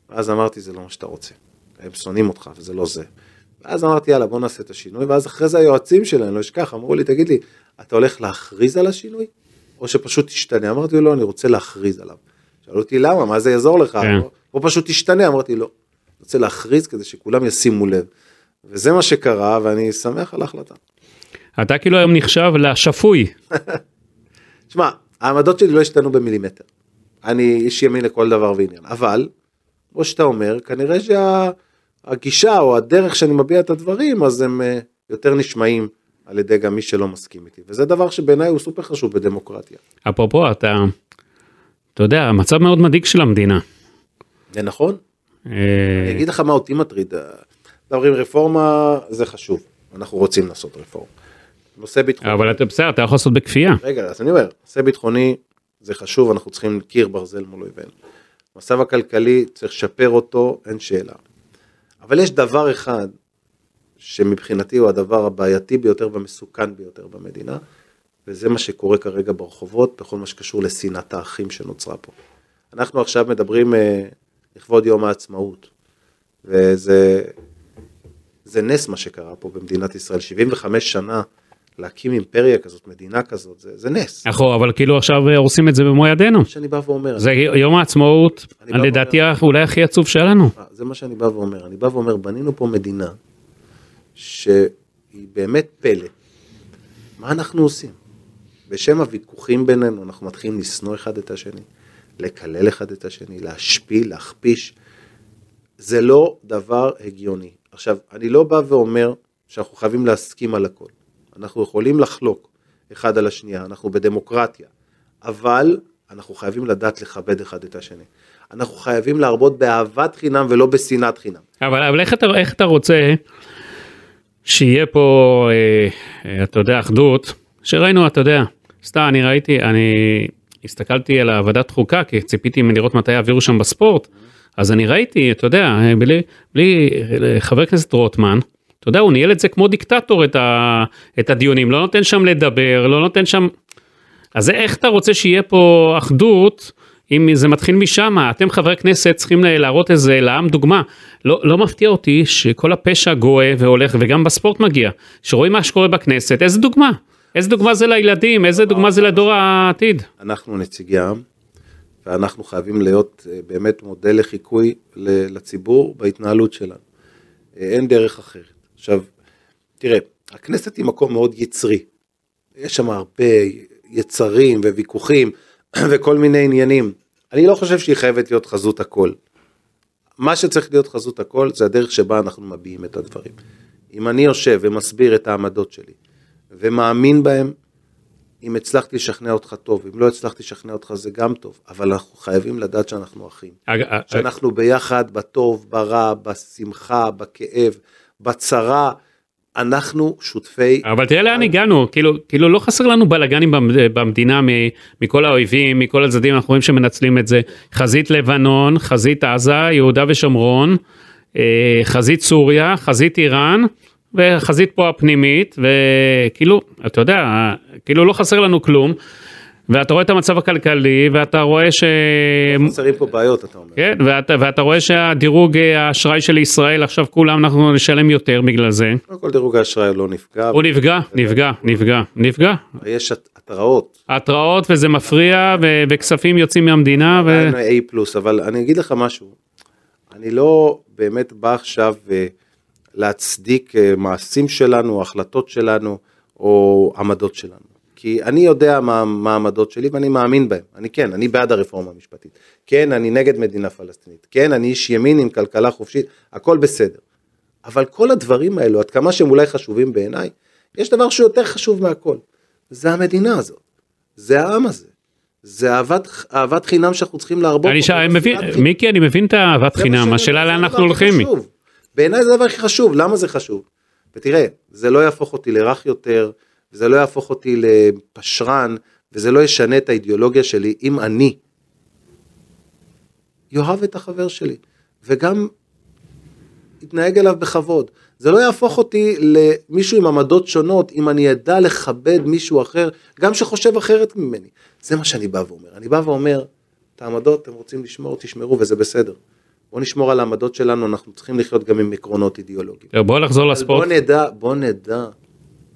B: ואז אמרתי, זה לא מה שאתה רוצה. הם שונאים אותך, וזה לא זה. ואז אמרתי, יאללה, בוא נעשה את השינוי, ואז אחרי זה היועצים שלי, אני לא אשכח, אמרו לי, תגיד לי, אתה הולך להכריז על השינוי? או שפשוט תשתנה? אמרתי לו, לא, אני רוצה להכריז עליו. שאלו אותי, למה? מה זה יעזור לך?
A: כן.
B: בוא פשוט תשתנה. אמרתי, לא. אני רוצה להכריז כדי שכולם ישימו לב. וזה מה שקרה, ואני שמח על ההחלטה.
A: אתה כאילו היום נחשב לשפוי.
B: תשמע, העמדות שלי לא השתנו במילימטר. אני איש ימין לכל דבר ועניין, אבל, כמו שאתה אומר, כנראה שהגישה או הדרך שאני מביע את הדברים, אז הם אה, יותר נשמעים על ידי גם מי שלא מסכים איתי, וזה דבר שבעיניי הוא סופר חשוב בדמוקרטיה.
A: אפרופו, אתה, אתה יודע, המצב מאוד מדאיג של המדינה.
B: זה נכון?
A: אה,
B: אני אגיד לך מה אותי מטריד. מדברים רפורמה, זה חשוב, אנחנו רוצים לעשות רפורמה. נושא ביטחוני.
A: אבל אתה בסדר, אתה יכול לעשות בכפייה.
B: רגע, אז אני אומר, נושא ביטחוני זה חשוב, אנחנו צריכים קיר ברזל מול אויבינו. המצב הכלכלי, צריך לשפר אותו, אין שאלה. אבל יש דבר אחד, שמבחינתי הוא הדבר הבעייתי ביותר והמסוכן ביותר במדינה, וזה מה שקורה כרגע ברחובות, בכל מה שקשור לשנאת האחים שנוצרה פה. אנחנו עכשיו מדברים אה, לכבוד יום העצמאות, וזה זה נס מה שקרה פה במדינת ישראל, 75 שנה להקים אימפריה כזאת, מדינה כזאת, זה, זה נס.
A: נכון, אבל כאילו עכשיו הורסים את זה במו ידינו.
B: מה שאני בא ואומר,
A: זה יום העצמאות,
B: אני
A: לדעתי
B: ואומר-
A: אולי הכי עצוב שהיה לנו.
B: אה, זה מה שאני בא ואומר, אני בא ואומר, בנינו פה מדינה שהיא באמת פלא. מה אנחנו עושים? בשם הוויכוחים בינינו, אנחנו מתחילים לשנוא אחד את השני, לקלל אחד את השני, להשפיל, להכפיש. זה לא דבר הגיוני. עכשיו, אני לא בא ואומר שאנחנו חייבים להסכים על הכל. אנחנו יכולים לחלוק אחד על השנייה, אנחנו בדמוקרטיה, אבל אנחנו חייבים לדעת לכבד אחד את השני. אנחנו חייבים להרבות באהבת חינם ולא בשנאת חינם.
A: אבל, אבל איך, אתה, איך אתה רוצה שיהיה פה, אה, אה, אתה יודע, אחדות, שראינו, אתה יודע, סתם, אני ראיתי, אני הסתכלתי על הוועדת חוקה, כי ציפיתי לראות מתי יעבירו שם בספורט, אז אני ראיתי, אתה יודע, אה, בלי, בלי אה, חבר הכנסת רוטמן, אתה יודע, הוא ניהל את זה כמו דיקטטור, את, ה, את הדיונים, לא נותן שם לדבר, לא נותן שם... אז איך אתה רוצה שיהיה פה אחדות, אם זה מתחיל משם, אתם חברי כנסת צריכים להראות איזה לעם דוגמה. לא, לא מפתיע אותי שכל הפשע גואה והולך, וגם בספורט מגיע. שרואים מה שקורה בכנסת, איזה דוגמה? איזה דוגמה זה לילדים, איזה דוגמה זה לדור העתיד.
B: אנחנו נציגי העם, ואנחנו חייבים להיות אה, באמת מודל לחיקוי לציבור בהתנהלות שלנו. אה, אין דרך אחרת. עכשיו, תראה, הכנסת היא מקום מאוד יצרי. יש שם הרבה יצרים וויכוחים וכל מיני עניינים. אני לא חושב שהיא חייבת להיות חזות הכל. מה שצריך להיות חזות הכל זה הדרך שבה אנחנו מביעים את הדברים. אם אני יושב ומסביר את העמדות שלי ומאמין בהם, אם הצלחתי לשכנע אותך טוב, אם לא הצלחתי לשכנע אותך זה גם טוב, אבל אנחנו חייבים לדעת שאנחנו אחים.
A: אג- אג-
B: שאנחנו ביחד בטוב, ברע, בשמחה, בכאב, בצרה, אנחנו שותפי...
A: אבל תראה לאן הגענו, כאילו, כאילו לא חסר לנו בלאגנים במ- במדינה מ- מכל האויבים, מכל הצדדים, אנחנו רואים שמנצלים את זה. חזית לבנון, חזית עזה, יהודה ושומרון, אה, חזית סוריה, חזית איראן, וחזית פה הפנימית, וכאילו, אתה יודע, כאילו לא חסר לנו כלום. ואתה רואה את המצב הכלכלי, ואתה רואה ש...
B: חסרים פה בעיות, אתה אומר.
A: כן, ואתה, ואתה רואה שהדירוג אה, האשראי של ישראל, עכשיו כולם אנחנו נשלם יותר בגלל זה.
B: קודם כל דירוג האשראי לא נפגע,
A: הוא נפגע, נפגע, נפגע, נפגע.
B: יש הת- התראות,
A: התראות וזה מפריע ו- וכספים יוצאים מהמדינה ו...
B: A פלוס, אבל אני אגיד לך משהו, אני לא באמת בא עכשיו אה, להצדיק אה, מעשים שלנו, החלטות שלנו, או עמדות שלנו. כי אני יודע מה, מה העמדות שלי ואני מאמין בהם. אני כן, אני בעד הרפורמה המשפטית. כן, אני נגד מדינה פלסטינית. כן, אני איש ימין עם כלכלה חופשית, הכל בסדר. אבל כל הדברים האלו, עד כמה שהם אולי חשובים בעיניי, יש דבר שהוא יותר חשוב מהכל. זה המדינה הזאת. זה העם הזה. זה אהבת, אהבת חינם שאנחנו צריכים להרבות.
A: אני
B: פה,
A: ש- אני מבין. מיקי, אני מבין את אהבת
B: זה מה
A: חינם, השאלה לאן אנחנו הולכים.
B: בעיניי זה הדבר הכי חשוב, למה זה חשוב? ותראה, זה לא יהפוך אותי לרך יותר, וזה לא יהפוך אותי לפשרן, וזה לא ישנה את האידיאולוגיה שלי, אם אני יאהב את החבר שלי, וגם יתנהג אליו בכבוד. זה לא יהפוך אותי למישהו עם עמדות שונות, אם אני אדע לכבד מישהו אחר, גם שחושב אחרת ממני. זה מה שאני בא ואומר. אני בא ואומר, את העמדות אתם רוצים לשמור, תשמרו, וזה בסדר. בוא נשמור על העמדות שלנו, אנחנו צריכים לחיות גם עם עקרונות אידיאולוגיים.
A: טוב, בוא נחזור לספורט.
B: בוא נדע, בוא נדע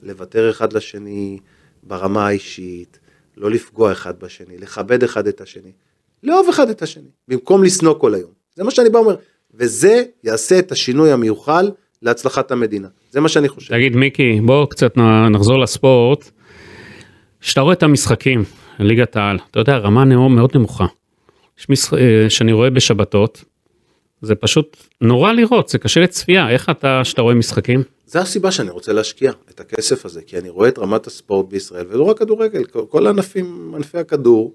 B: לוותר אחד לשני ברמה האישית, לא לפגוע אחד בשני, לכבד אחד את השני, לאהוב אחד את השני, במקום לשנוא כל היום. זה מה שאני בא ואומר, וזה יעשה את השינוי המיוחל להצלחת המדינה. זה מה שאני חושב.
A: תגיד מיקי, בוא קצת נחזור לספורט. כשאתה רואה את המשחקים, ליגת העל, אתה יודע, רמה מאוד נמוכה. יש משחק אה, שאני רואה בשבתות, זה פשוט נורא לראות, זה קשה לצפייה, איך אתה, כשאתה רואה משחקים?
B: זה הסיבה שאני רוצה להשקיע את הכסף הזה, כי אני רואה את רמת הספורט בישראל, ולא רק כדורגל, כל- הענפים, ענפי הכדור.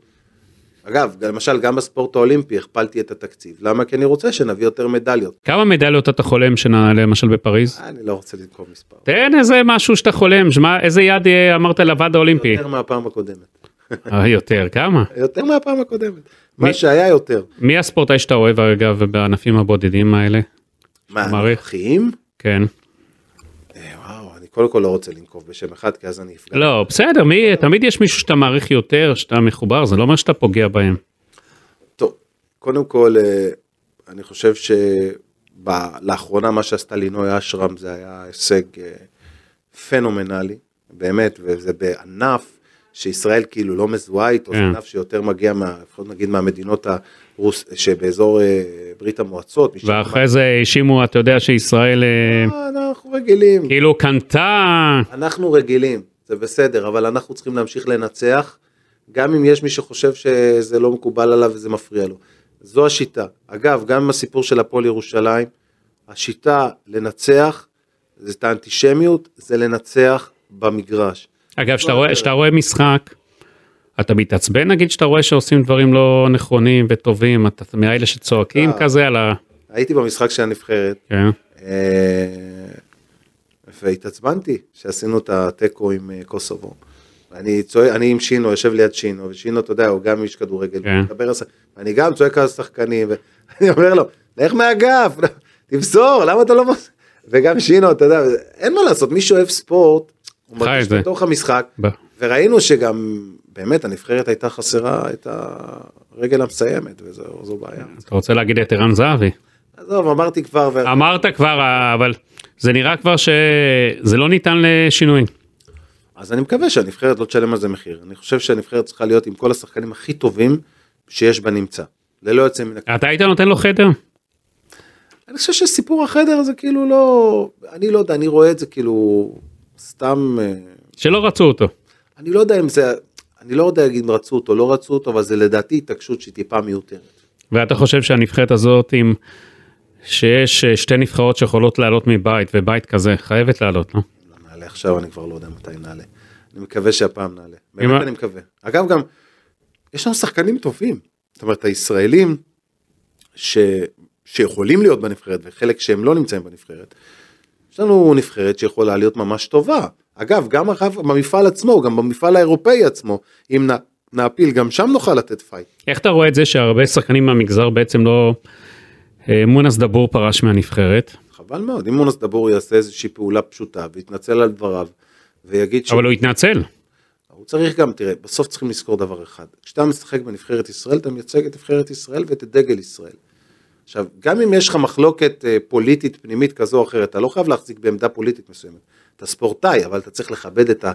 B: אגב, למשל, גם בספורט האולימפי הכפלתי את התקציב. למה? כי אני רוצה שנביא יותר מדליות.
A: כמה מדליות אתה חולם שנעלה למשל בפריז?
B: אני לא רוצה לנקוב מספר.
A: תן איזה משהו שאתה חולם, שמה, איזה יד אה, אמרת לוועד האולימפי?
B: יותר מהפעם הקודמת.
A: אה, יותר, כמה?
B: יותר מהפעם הקודמת.
A: מי-
B: מה שהיה יותר.
A: מי הספורטאי שאתה אוהב אגב בענפים הבודדים האלה?
B: מה. הנוכחיים?
A: כן.
B: אה, קודם כל לא רוצה לנקוב בשם אחד, כי אז אני אפגע.
A: לא, בסדר, מי, תמיד יש מישהו שאתה מעריך יותר, שאתה מחובר, זה לא אומר שאתה פוגע בהם.
B: טוב, קודם כל, אה, אני חושב שלאחרונה מה שעשתה לינוי אשרם זה היה הישג אה, פנומנלי, באמת, וזה בענף שישראל כאילו לא מזוהה איתו, זה
A: כן.
B: ענף שיותר מגיע, מה, לפחות נגיד מהמדינות הרוס, שבאזור אה, ברית המועצות.
A: ואחרי זה האשימו, אתה יודע שישראל אה,
B: אה, אנחנו רגילים.
A: כאילו קנתה,
B: אנחנו רגילים, זה בסדר, אבל אנחנו צריכים להמשיך לנצח, גם אם יש מי שחושב שזה לא מקובל עליו וזה מפריע לו. זו השיטה. אגב, גם עם הסיפור של הפועל ירושלים, השיטה לנצח, זה את האנטישמיות, זה לנצח במגרש.
A: אגב, כשאתה רואה, כשאתה רואה משחק, אתה מתעצבן נגיד שאתה רואה שעושים דברים לא נכונים וטובים, אתה מאלה שצועקים
B: אה.
A: כזה על ה...
B: הייתי במשחק של הנבחרת,
A: כן.
B: אה, והתעצבנתי שעשינו את התיקו עם אה, קוסובו. אני צועק, אני עם שינו, יושב ליד שינו, ושינו, אתה יודע, הוא גם איש כדורגל,
A: כן.
B: מדבר ואני גם צועק על השחקנים, ואני אומר לו, לך מהאגף, תמסור, למה אתה לא... מוס-" וגם שינו, אתה יודע, אין מה לעשות, מי שאוהב ספורט, הוא מרגיש
A: זה.
B: בתוך המשחק,
A: ב-
B: וראינו שגם, באמת, הנבחרת הייתה חסרה את הרגל המסיימת, וזו בעיה.
A: אתה רוצה להגיד את ערן זהבי.
B: עזוב, אמרתי כבר, ו...
A: אמרת כבר, אבל זה נראה כבר שזה לא ניתן לשינוי.
B: אז אני מקווה שהנבחרת לא תשלם על זה מחיר. אני חושב שהנבחרת צריכה להיות עם כל השחקנים הכי טובים שיש בנמצא. ללא יוצא מן הכלל.
A: אתה היית נותן לו חדר?
B: אני חושב שסיפור החדר זה כאילו לא... אני לא יודע, אני רואה את זה כאילו סתם... אה,
A: שלא רצו אותו.
B: אני לא יודע אם זה... אני לא יודע אם רצו אותו, לא רצו אותו, אבל זה לדעתי התעקשות שהיא טיפה מיותרת.
A: ואתה חושב שהנבחרת הזאת, עם שיש אה, שתי נבחרות שיכולות לעלות מבית, ובית כזה, חייבת לעלות, לא?
B: לא נעלה עכשיו, אני כבר לא יודע מתי נעלה. אני מקווה שהפעם נעלה.
A: אם
B: באמת אני מקווה. אגב, גם, יש לנו שחקנים טובים. זאת אומרת, הישראלים ש... שיכולים להיות בנבחרת, וחלק שהם לא נמצאים בנבחרת, יש לנו נבחרת שיכולה להיות ממש טובה. אגב, גם אחר- במפעל עצמו, גם במפעל האירופאי עצמו, אם נ... נעפיל, גם שם נוכל לתת פייט.
A: איך אתה רואה את זה שהרבה שחקנים מהמגזר בעצם לא... אה, מונס דבור פרש מהנבחרת,
B: חבל מאוד, אם מונס דבור יעשה איזושהי פעולה פשוטה, ויתנצל על דבריו, ויגיד ש...
A: אבל הוא התנצל.
B: הוא צריך גם, תראה, בסוף צריכים לזכור דבר אחד, כשאתה משחק בנבחרת ישראל, אתה מייצג את נבחרת ישראל ואת דגל ישראל. עכשיו, גם אם יש לך מחלוקת אה, פוליטית פנימית כזו או אחרת, אתה לא חייב להחזיק בעמדה פוליטית מסוימת. אתה ספורטאי, אבל אתה צריך לכבד את, ה,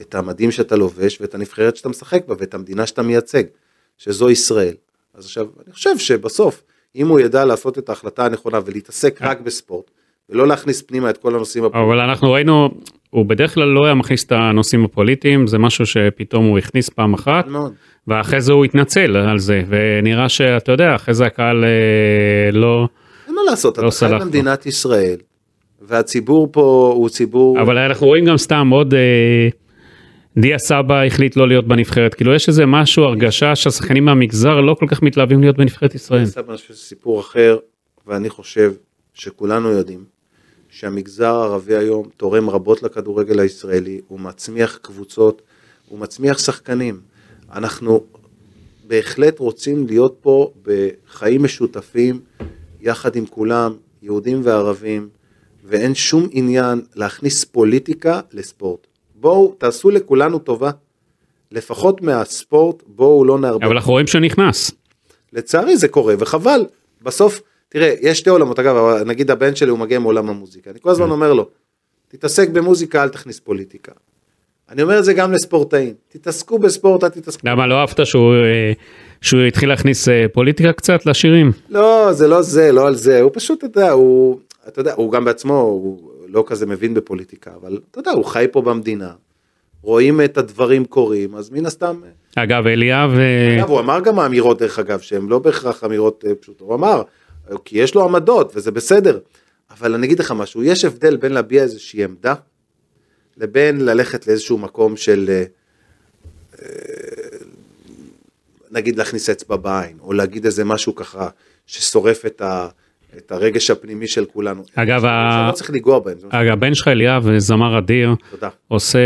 B: את המדים שאתה לובש ואת הנבחרת שאתה משחק בה ואת המדינה שאתה מייצג, שזו ישראל. אז עכשיו, אני חושב שבסוף, אם הוא ידע לעשות את ההחלטה הנכונה ולהתעסק רק בספורט, ולא להכניס פנימה את כל הנושאים הפוליטיים,
A: אבל אנחנו ראינו, הוא בדרך כלל לא היה מכניס את הנושאים הפוליטיים, זה משהו שפתאום הוא הכניס פעם אחת,
B: מאוד.
A: ואחרי זה הוא התנצל על זה, ונראה שאתה יודע, אחרי זה הקהל אה, לא...
B: אין מה לעשות,
A: לא
B: אתה חי. במדינת ישראל, והציבור פה הוא ציבור...
A: אבל אנחנו רואים גם סתם עוד... אה, דיה סבא החליט לא להיות בנבחרת, כאילו יש איזה משהו, הרגשה שהשחקנים מהמגזר לא כל כך מתלהבים להיות בנבחרת ישראל.
B: סבא, אני חושב שזה סיפור אחר, ואני חושב שכולנו יודעים שהמגזר הערבי היום תורם רבות לכדורגל הישראלי, הוא מצמיח קבוצות, הוא מצמיח שחקנים. אנחנו בהחלט רוצים להיות פה בחיים משותפים, יחד עם כולם, יהודים וערבים, ואין שום עניין להכניס פוליטיקה לספורט. בואו, תעשו לכולנו טובה. לפחות מהספורט, בואו לא נערבב.
A: אבל אנחנו רואים שהוא נכנס.
B: לצערי זה קורה, וחבל. בסוף תראה, יש שתי עולמות, אגב, נגיד הבן שלי הוא מגיע מעולם המוזיקה, אני כל הזמן אומר לו, תתעסק במוזיקה, אל תכניס פוליטיקה. אני אומר את זה גם לספורטאים, תתעסקו בספורט, אל תתעסקו.
A: למה לא אהבת שהוא, אה, שהוא התחיל להכניס אה, פוליטיקה קצת לשירים?
B: לא, זה לא זה, לא על זה, הוא פשוט, אתה יודע, הוא, אתה יודע, הוא גם בעצמו, הוא לא כזה מבין בפוליטיקה, אבל אתה יודע, הוא חי פה במדינה, רואים את הדברים קורים, אז מן הסתם,
A: אגב, אליאב, אה,
B: אגב, הוא אמר גם אמירות, דרך אגב, שהן לא בהכרח אמירות אה, פשוטות, הוא אמר, כי יש לו עמדות, וזה בסדר, אבל אני אגיד לך משהו, יש הבדל בין להביע איזושהי עמדה, לבין ללכת לאיזשהו מקום של, אה, נגיד להכניס אצבע בעין, או להגיד איזה משהו ככה, ששורף את, ה, את הרגש הפנימי של כולנו.
A: אגב, ה-
B: לא צריך לנגוע בהם.
A: אגב, הבן שלך אליאב, זמר אדיר,
B: תודה.
A: עושה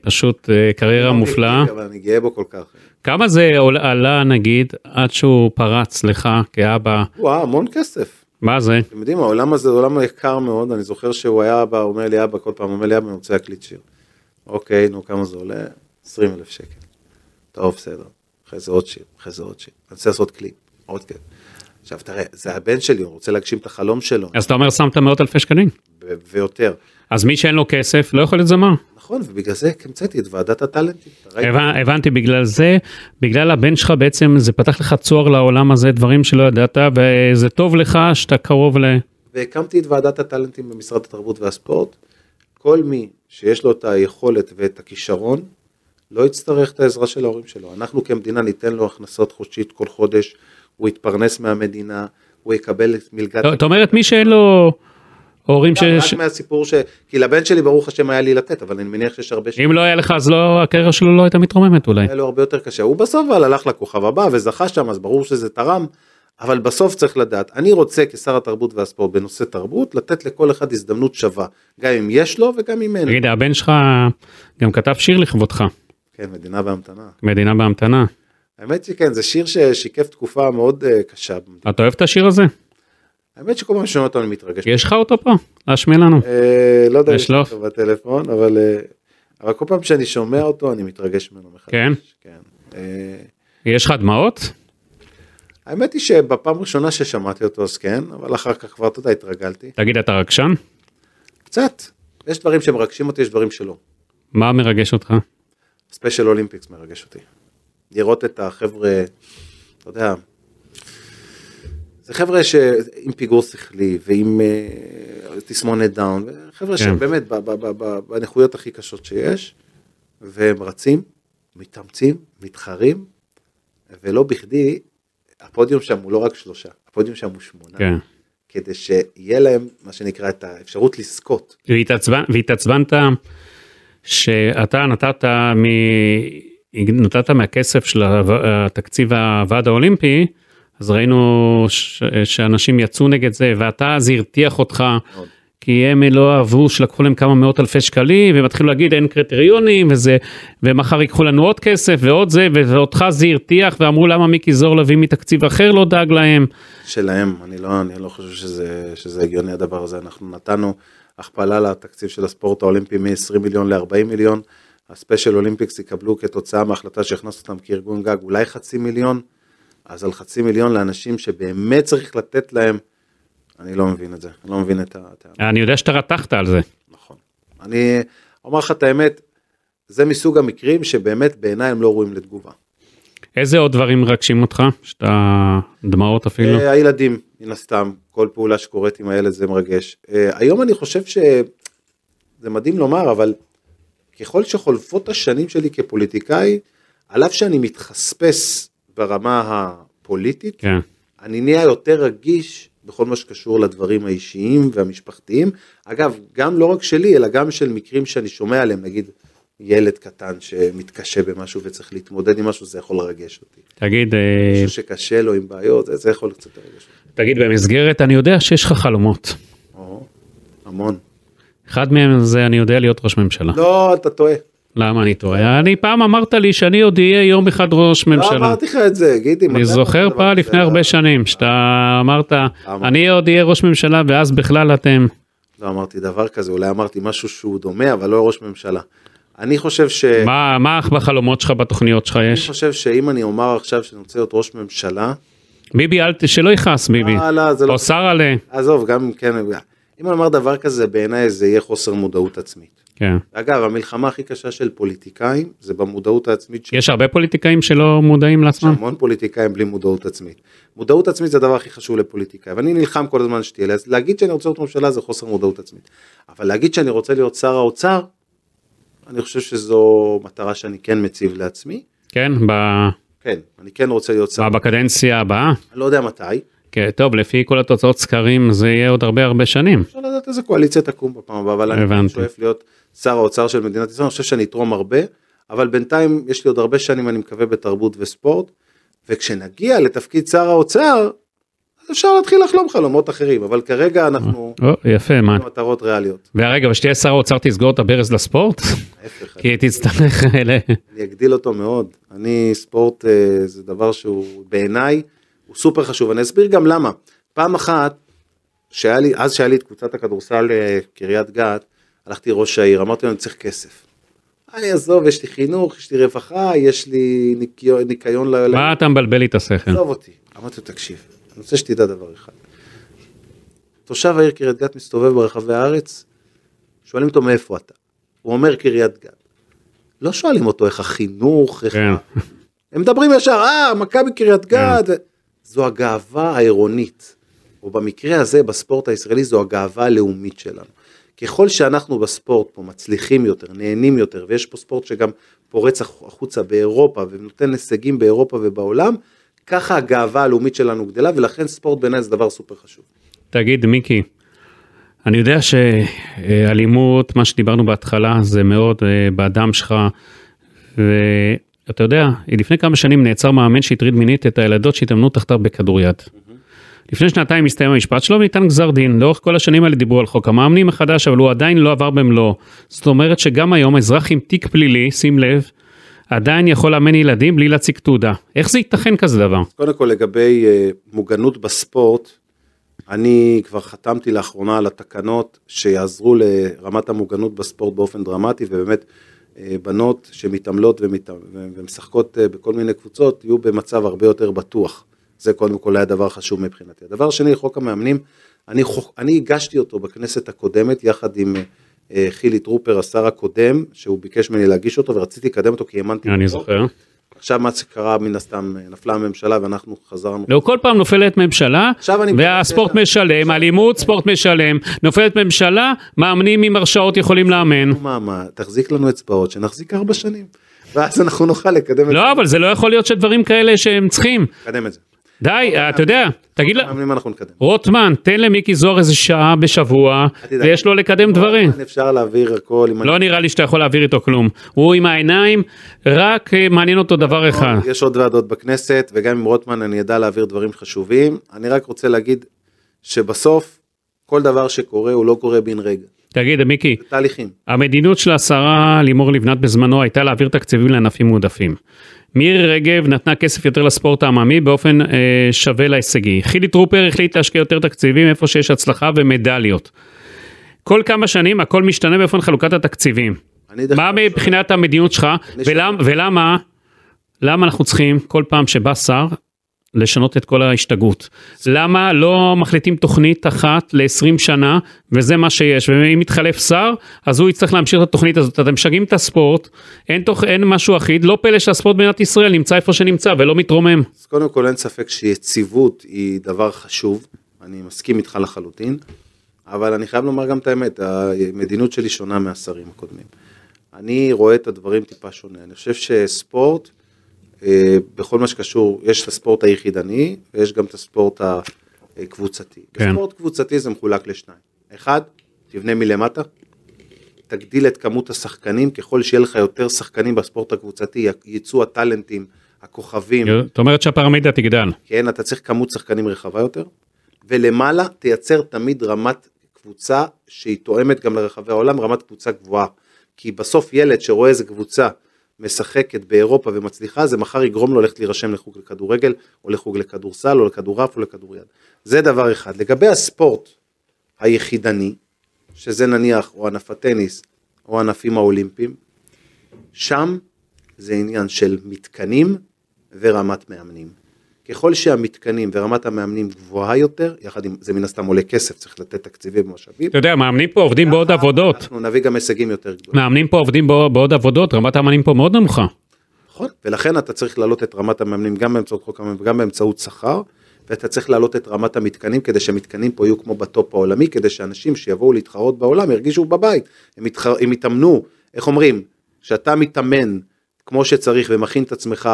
A: פשוט אה, קריירה מופלאה.
B: אבל אני גאה בו כל כך.
A: כמה זה עלה נגיד עד שהוא פרץ לך כאבא?
B: וואו, המון כסף.
A: מה זה?
B: אתם יודעים, העולם הזה הוא עולם יקר מאוד, אני זוכר שהוא היה בא, הוא אומר לי אבא, כל פעם אומר לי אבא, אני רוצה להקליט שיר. אוקיי, נו, כמה זה עולה? 20 אלף שקל. טוב, בסדר. אחרי זה עוד שיר, אחרי זה עוד שיר. אני רוצה לעשות קליפ, עוד קליפ. עכשיו תראה, זה הבן שלי, הוא רוצה להגשים את החלום שלו,
A: אז אתה אומר שמת מאות אלפי שקלים.
B: ויותר.
A: אז מי שאין לו כסף לא יכול להיות זמר.
B: נכון, ובגלל זה המצאתי את ועדת הטאלנטים.
A: הבנ- הבנתי בגלל זה, בגלל הבן שלך בעצם זה פתח לך צוהר לעולם הזה, דברים שלא ידעת, וזה טוב לך שאתה קרוב ל...
B: והקמתי את ועדת הטאלנטים במשרד התרבות והספורט. כל מי שיש לו את היכולת ואת הכישרון, לא יצטרך את העזרה של ההורים שלו. אנחנו כמדינה ניתן לו הכנסות חודשית כל חודש, הוא יתפרנס מהמדינה, הוא יקבל את מלגת...
A: זאת אומרת מי שאין לו הורים ש...
B: רק מהסיפור ש... כי לבן שלי ברוך השם היה לי לתת, אבל אני מניח שיש הרבה.
A: אם לא היה לך אז לא, הקריירה שלו לא הייתה מתרוממת אולי.
B: היה לו הרבה יותר קשה. הוא בסוף אבל הלך לכוכב הבא וזכה שם, אז ברור שזה תרם, אבל בסוף צריך לדעת, אני רוצה כשר התרבות והספורט בנושא תרבות, לתת לכל אחד הזדמנות שווה, גם אם יש לו וגם אם אין.
A: תגיד, הבן שלך גם כתב שיר לכבודך,
B: כן, מדינה בהמתנה.
A: מדינה בהמתנה.
B: האמת שכן, זה שיר ששיקף תקופה מאוד אה, קשה.
A: אתה אוהב את השיר הזה?
B: האמת שכל פעם שומע אותו אני מתרגש.
A: יש לך אותו פה? להשמיע לנו.
B: אה, לא יודע אם יש. אותו בטלפון, אבל אה, אבל כל פעם שאני שומע אותו אני מתרגש ממנו מחדש.
A: כן?
B: כן. אה,
A: יש לך דמעות?
B: האמת היא שבפעם הראשונה ששמעתי אותו אז כן, אבל אחר כך כבר, אתה יודע, התרגלתי.
A: תגיד, אתה רגשן?
B: קצת. יש דברים שמרגשים אותי, יש דברים שלא.
A: מה מרגש אותך?
B: Special Olympics מרגש אותי. לראות את החבר'ה, אתה יודע, זה חבר'ה שעם פיגור שכלי ועם אה, תסמונת דאון, חבר'ה
A: כן.
B: שבאמת ב- ב- ב- ב- בנכויות הכי קשות שיש, והם רצים, מתאמצים, מתחרים, ולא בכדי, הפודיום שם הוא לא רק שלושה, הפודיום שם הוא שמונה,
A: כן.
B: כדי שיהיה להם מה שנקרא את האפשרות לזכות.
A: והתעצבנ- והתעצבנת שאתה נתת מ... נתת מהכסף של הו- תקציב הוועד האולימפי, אז ראינו ש... שאנשים יצאו נגד זה, ואתה אז הרתיח אותך,
B: מאוד.
A: כי הם לא אהבו שלקחו להם כמה מאות אלפי שקלים, והם התחילו להגיד אין קריטריונים, וזה, ומחר ייקחו לנו עוד כסף ועוד זה, ואותך זה הרתיח, ואמרו למה מיקי זוהר לביא מתקציב אחר לא דאג להם.
B: שלהם, אני לא, אני לא חושב שזה, שזה הגיוני הדבר הזה, אנחנו נתנו הכפלה לתקציב של הספורט האולימפי מ-20 מיליון ל-40 מיליון, ה Special Olympics יקבלו כתוצאה מההחלטה שהכנסנו אותם כארגון גג אולי חצי מיליון, אז על חצי מיליון לאנשים שבאמת צריך לתת להם, אני לא מבין את זה, אני לא מבין את הטענה,
A: אני יודע שאתה רתחת על זה.
B: נכון. אני אומר לך את האמת, זה מסוג המקרים שבאמת בעיניי הם לא ראויים לתגובה.
A: איזה עוד דברים מרגשים אותך? שאתה דמעות אפילו?
B: אה, הילדים, מן הסתם, כל פעולה שקורית עם הילד זה מרגש. אה, היום אני חושב שזה מדהים לומר, אבל ככל שחולפות השנים שלי כפוליטיקאי, על אף שאני מתחספס ברמה הפוליטית,
A: כן.
B: אני נהיה יותר רגיש בכל מה שקשור לדברים האישיים והמשפחתיים. אגב, גם לא רק שלי, אלא גם של מקרים שאני שומע עליהם, נגיד ילד קטן שמתקשה במשהו וצריך להתמודד עם משהו, זה יכול לרגש אותי.
A: תגיד, אה,
B: מישהו שקשה לו עם בעיות, זה, זה יכול קצת לרגש אותי.
A: תגיד במסגרת, אני יודע שיש לך חלומות.
B: או, המון.
A: אחד מהם זה אני יודע להיות ראש ממשלה.
B: לא, אתה טועה.
A: למה אני טועה? אני פעם אמרת לי שאני עוד אהיה יום אחד ראש
B: לא
A: ממשלה.
B: אמרתי לך את זה, גידי.
A: אני זוכר פעם לפני? הרבה שנים שאתה אמרת
B: אמר.
A: אני עוד אהיה ראש ממשלה ואז בכלל אתם
B: לא אמרתי דבר כזה, אולי אמרתי משהו שהוא דומה, אבל לא ראש ממשלה. אני חושב ש...
A: מה מה בחלומות שלך בתוכניות שלך
B: אני
A: יש?
B: חושב שאם אני אומר עכשיו שאני רוצה להיות ראש ממשלה,
A: ביבי, אל. שלא יכעס ביבי.
B: אה, לא, זה לא...
A: או שר עלה.
B: עזוב, גם כן, אם אני אומר דבר כזה, בעיניי זה יהיה חוסר מודעות עצמית.
A: כן.
B: אגב, המלחמה הכי קשה של פוליטיקאים זה במודעות העצמית.
A: יש הרבה פוליטיקאים שלא מודעים
B: יש
A: לעצמם?
B: המון פוליטיקאים בלי מודעות עצמית. מודעות עצמית זה הדבר הכי חשוב לפוליטיקאי, ואני נלחם כל הזמן שתהיה אז להגיד שאני רוצה להיות ממשלה זה חוסר מודעות עצמית. אבל להגיד שאני רוצה להיות שר האוצר, אני חושב שזו מטרה שאני כן מציב לעצמי.
A: כן, ב...
B: כן, אני כן רוצה להיות שר,
A: בקדנציה הבאה?
B: אני לא יודע מתי,
A: טוב, לפי כל התוצאות סקרים זה יהיה עוד הרבה הרבה שנים.
B: אפשר לדעת איזה קואליציה תקום בפעם הבאה, אבל אני
A: הבנתי.
B: שואף להיות שר האוצר של מדינת ישראל, אני חושב שאני אתרום הרבה, אבל בינתיים יש לי עוד הרבה שנים, אני מקווה, בתרבות וספורט, וכשנגיע לתפקיד שר האוצר, אפשר להתחיל לחלום חלומות אחרים, אבל כרגע אנחנו
A: או, יפה, מה?
B: מטרות ריאליות.
A: ורגע, ושתהיה שר האוצר תסגור את הברז לספורט?
B: ההפך,
A: כי תצטרך...
B: אני אגדיל אותו מאוד. אני, ספורט אה, זה דבר שהוא בעיניי, הוא סופר חשוב. אני אסביר גם למה. פעם אחת, שהיה לי, אז שהיה לי את קבוצת הכדורסל אה, קריית גת, הלכתי ראש העיר, אמרתי לו אני צריך כסף. אני עזוב, יש לי חינוך, יש לי רווחה, יש לי ניקיון, ניקיון ל...
A: מה אתה מבלבל לי את השכל?
B: עזוב אותי. אמרתי לו תקשיב, אני רוצה שתדע דבר אחד. תושב העיר קריית גת מסתובב ברחבי הארץ, שואלים אותו מאיפה אתה. הוא אומר קריית גת. לא שואלים אותו איך החינוך, איך...
A: כן.
B: הם מדברים ישר, אה, מכבי קריית גת. זו הגאווה העירונית, או במקרה הזה בספורט הישראלי זו הגאווה הלאומית שלנו. ככל שאנחנו בספורט פה מצליחים יותר, נהנים יותר, ויש פה ספורט שגם פורץ הח- החוצה באירופה ונותן הישגים באירופה ובעולם, ככה הגאווה הלאומית שלנו גדלה, ולכן ספורט בעיניי זה דבר סופר חשוב.
A: תגיד, מיקי, אני יודע שאלימות, מה שדיברנו בהתחלה, זה מאוד אה, בדם שלך, ואתה יודע, לפני כמה שנים נעצר מאמן שהטריד מינית את הילדות שהתאמנו תחתיו בכדוריד. לפני שנתיים הסתיים המשפט שלו וניתן גזר דין. לאורך כל השנים האלה דיברו על חוק המאמנים החדש, אבל הוא עדיין לא עבר במלואו. זאת אומרת שגם היום אזרח עם תיק פלילי, שים לב, עדיין יכול לאמן ילדים בלי להציג תעודה. איך זה ייתכן כזה דבר?
B: קודם כל לגבי אה, מוגנות בספורט, אני כבר חתמתי לאחרונה על התקנות שיעזרו לרמת המוגנות בספורט באופן דרמטי, ובאמת בנות שמתעמלות ומת... ומשחקות אה, בכל מיני קבוצות יהיו במצב הרבה יותר בטוח. זה קודם כל היה דבר חשוב מבחינתי. הדבר שני, חוק המאמנים, אני, חוק... אני הגשתי אותו בכנסת הקודמת יחד עם אה, חילי טרופר, השר הקודם, שהוא ביקש ממני להגיש אותו ורציתי לקדם אותו כי האמנתי
A: אני
B: בו.
A: זוכר.
B: עכשיו מה שקרה מן הסתם נפלה הממשלה ואנחנו חזרנו.
A: לא, כל פעם נופלת ממשלה, והספורט משלם, אלימות, ספורט משלם, נופלת ממשלה, מאמנים עם הרשאות יכולים לאמן.
B: מה מה תחזיק לנו אצבעות שנחזיק ארבע שנים ואז אנחנו נוכל לקדם את
A: לא, אבל זה לא יכול להיות שדברים כאלה שהם צריכים.
B: לקדם את זה.
A: די, אתה יודע, תגיד לה. רוטמן, תן למיקי זוהר איזה שעה בשבוע. ויש לו לקדם דברים.
B: אפשר להעביר הכל
A: לא נראה לי שאתה יכול להעביר איתו כלום. הוא עם העיניים, רק אה, מעניין אותו דבר אחד.
B: יש עוד ועדות בכנסת וגם עם רוטמן אני אדע להעביר דברים חשובים. אני רק רוצה להגיד שבסוף כל דבר שקורה הוא לא קורה בן רגע.
A: תגיד, מיקי,
B: תהליכים.
A: המדיניות של השרה לימור לבנת בזמנו הייתה להעביר תקציבים לענפים מועדפים. מירי רגב נתנה כסף יותר לספורט העממי באופן אה, שווה להישגי. חילי טרופר החליט להשקיע יותר תקציבים איפה שיש הצלחה ומדליות. כל כמה שנים הכל משתנה באופן חלוקת התקציבים. מה
B: שואל-
A: מבחינת המדיניות שלך ולמה, ולמה למה אנחנו צריכים כל פעם שבא שר לשנות את כל ההשתגעות? למה לא מחליטים תוכנית אחת ל-20 שנה וזה מה שיש ואם מתחלף שר אז הוא יצטרך להמשיך את התוכנית הזאת אתם משגעים את הספורט אין, תוך, אין משהו אחיד לא פלא שהספורט במדינת ישראל נמצא איפה שנמצא ולא מתרומם.
B: אז קודם כל אין ספק שיציבות היא דבר חשוב, אני מסכים איתך לחלוטין, אבל אני חייב לומר גם את האמת, המדיניות שלי שונה מהשרים הקודמים. אני רואה את הדברים טיפה שונה, אני חושב שספורט, בכל מה שקשור, יש את הספורט היחידני ויש גם את הספורט הקבוצתי.
A: כן.
B: בספורט קבוצתי זה מחולק לשניים. אחד, תבנה מלמטה, תגדיל את כמות השחקנים, ככל שיהיה לך יותר שחקנים בספורט הקבוצתי, יצאו הטאלנטים, הכוכבים,
A: זאת אומרת שהפירמידה תגדל.
B: כן, אתה צריך כמות שחקנים רחבה יותר, ולמעלה תייצר תמיד רמת קבוצה שהיא תואמת גם לרחבי העולם, רמת קבוצה גבוהה. כי בסוף ילד שרואה איזה קבוצה משחקת באירופה ומצליחה, זה מחר יגרום לו ללכת להירשם לחוג לכדורגל, או לחוג לכדורסל, או לכדורעף, או לכדוריד. זה דבר אחד. לגבי הספורט היחידני, שזה נניח או ענף הטניס, או הענפים האולימפיים, שם זה עניין של מתקנים ורמת מאמנים. ככל שהמתקנים ורמת המאמנים גבוהה יותר, יחד עם זה מן הסתם עולה כסף, צריך לתת תקציבים ומשאבים.
A: אתה יודע, מאמנים פה עובדים בעוד עבודות.
B: אנחנו נביא גם הישגים יותר גדולים.
A: מאמנים פה עובדים בעוד עבודות, רמת המאמנים פה מאוד נמוכה.
B: נכון, ולכן אתה צריך להעלות את רמת המאמנים גם באמצעות חוק המאמנים וגם באמצעות שכר, ואתה צריך להעלות את רמת המתקנים כדי שהמתקנים פה יהיו כמו בטופ העולמי, כדי שאנשים שיבואו להתחרות בעולם ירגישו בבית, הם, יתחר, הם יתאמנו, איך אומרים, כשאתה מתאמן כמו שצריך ומכין את עצמך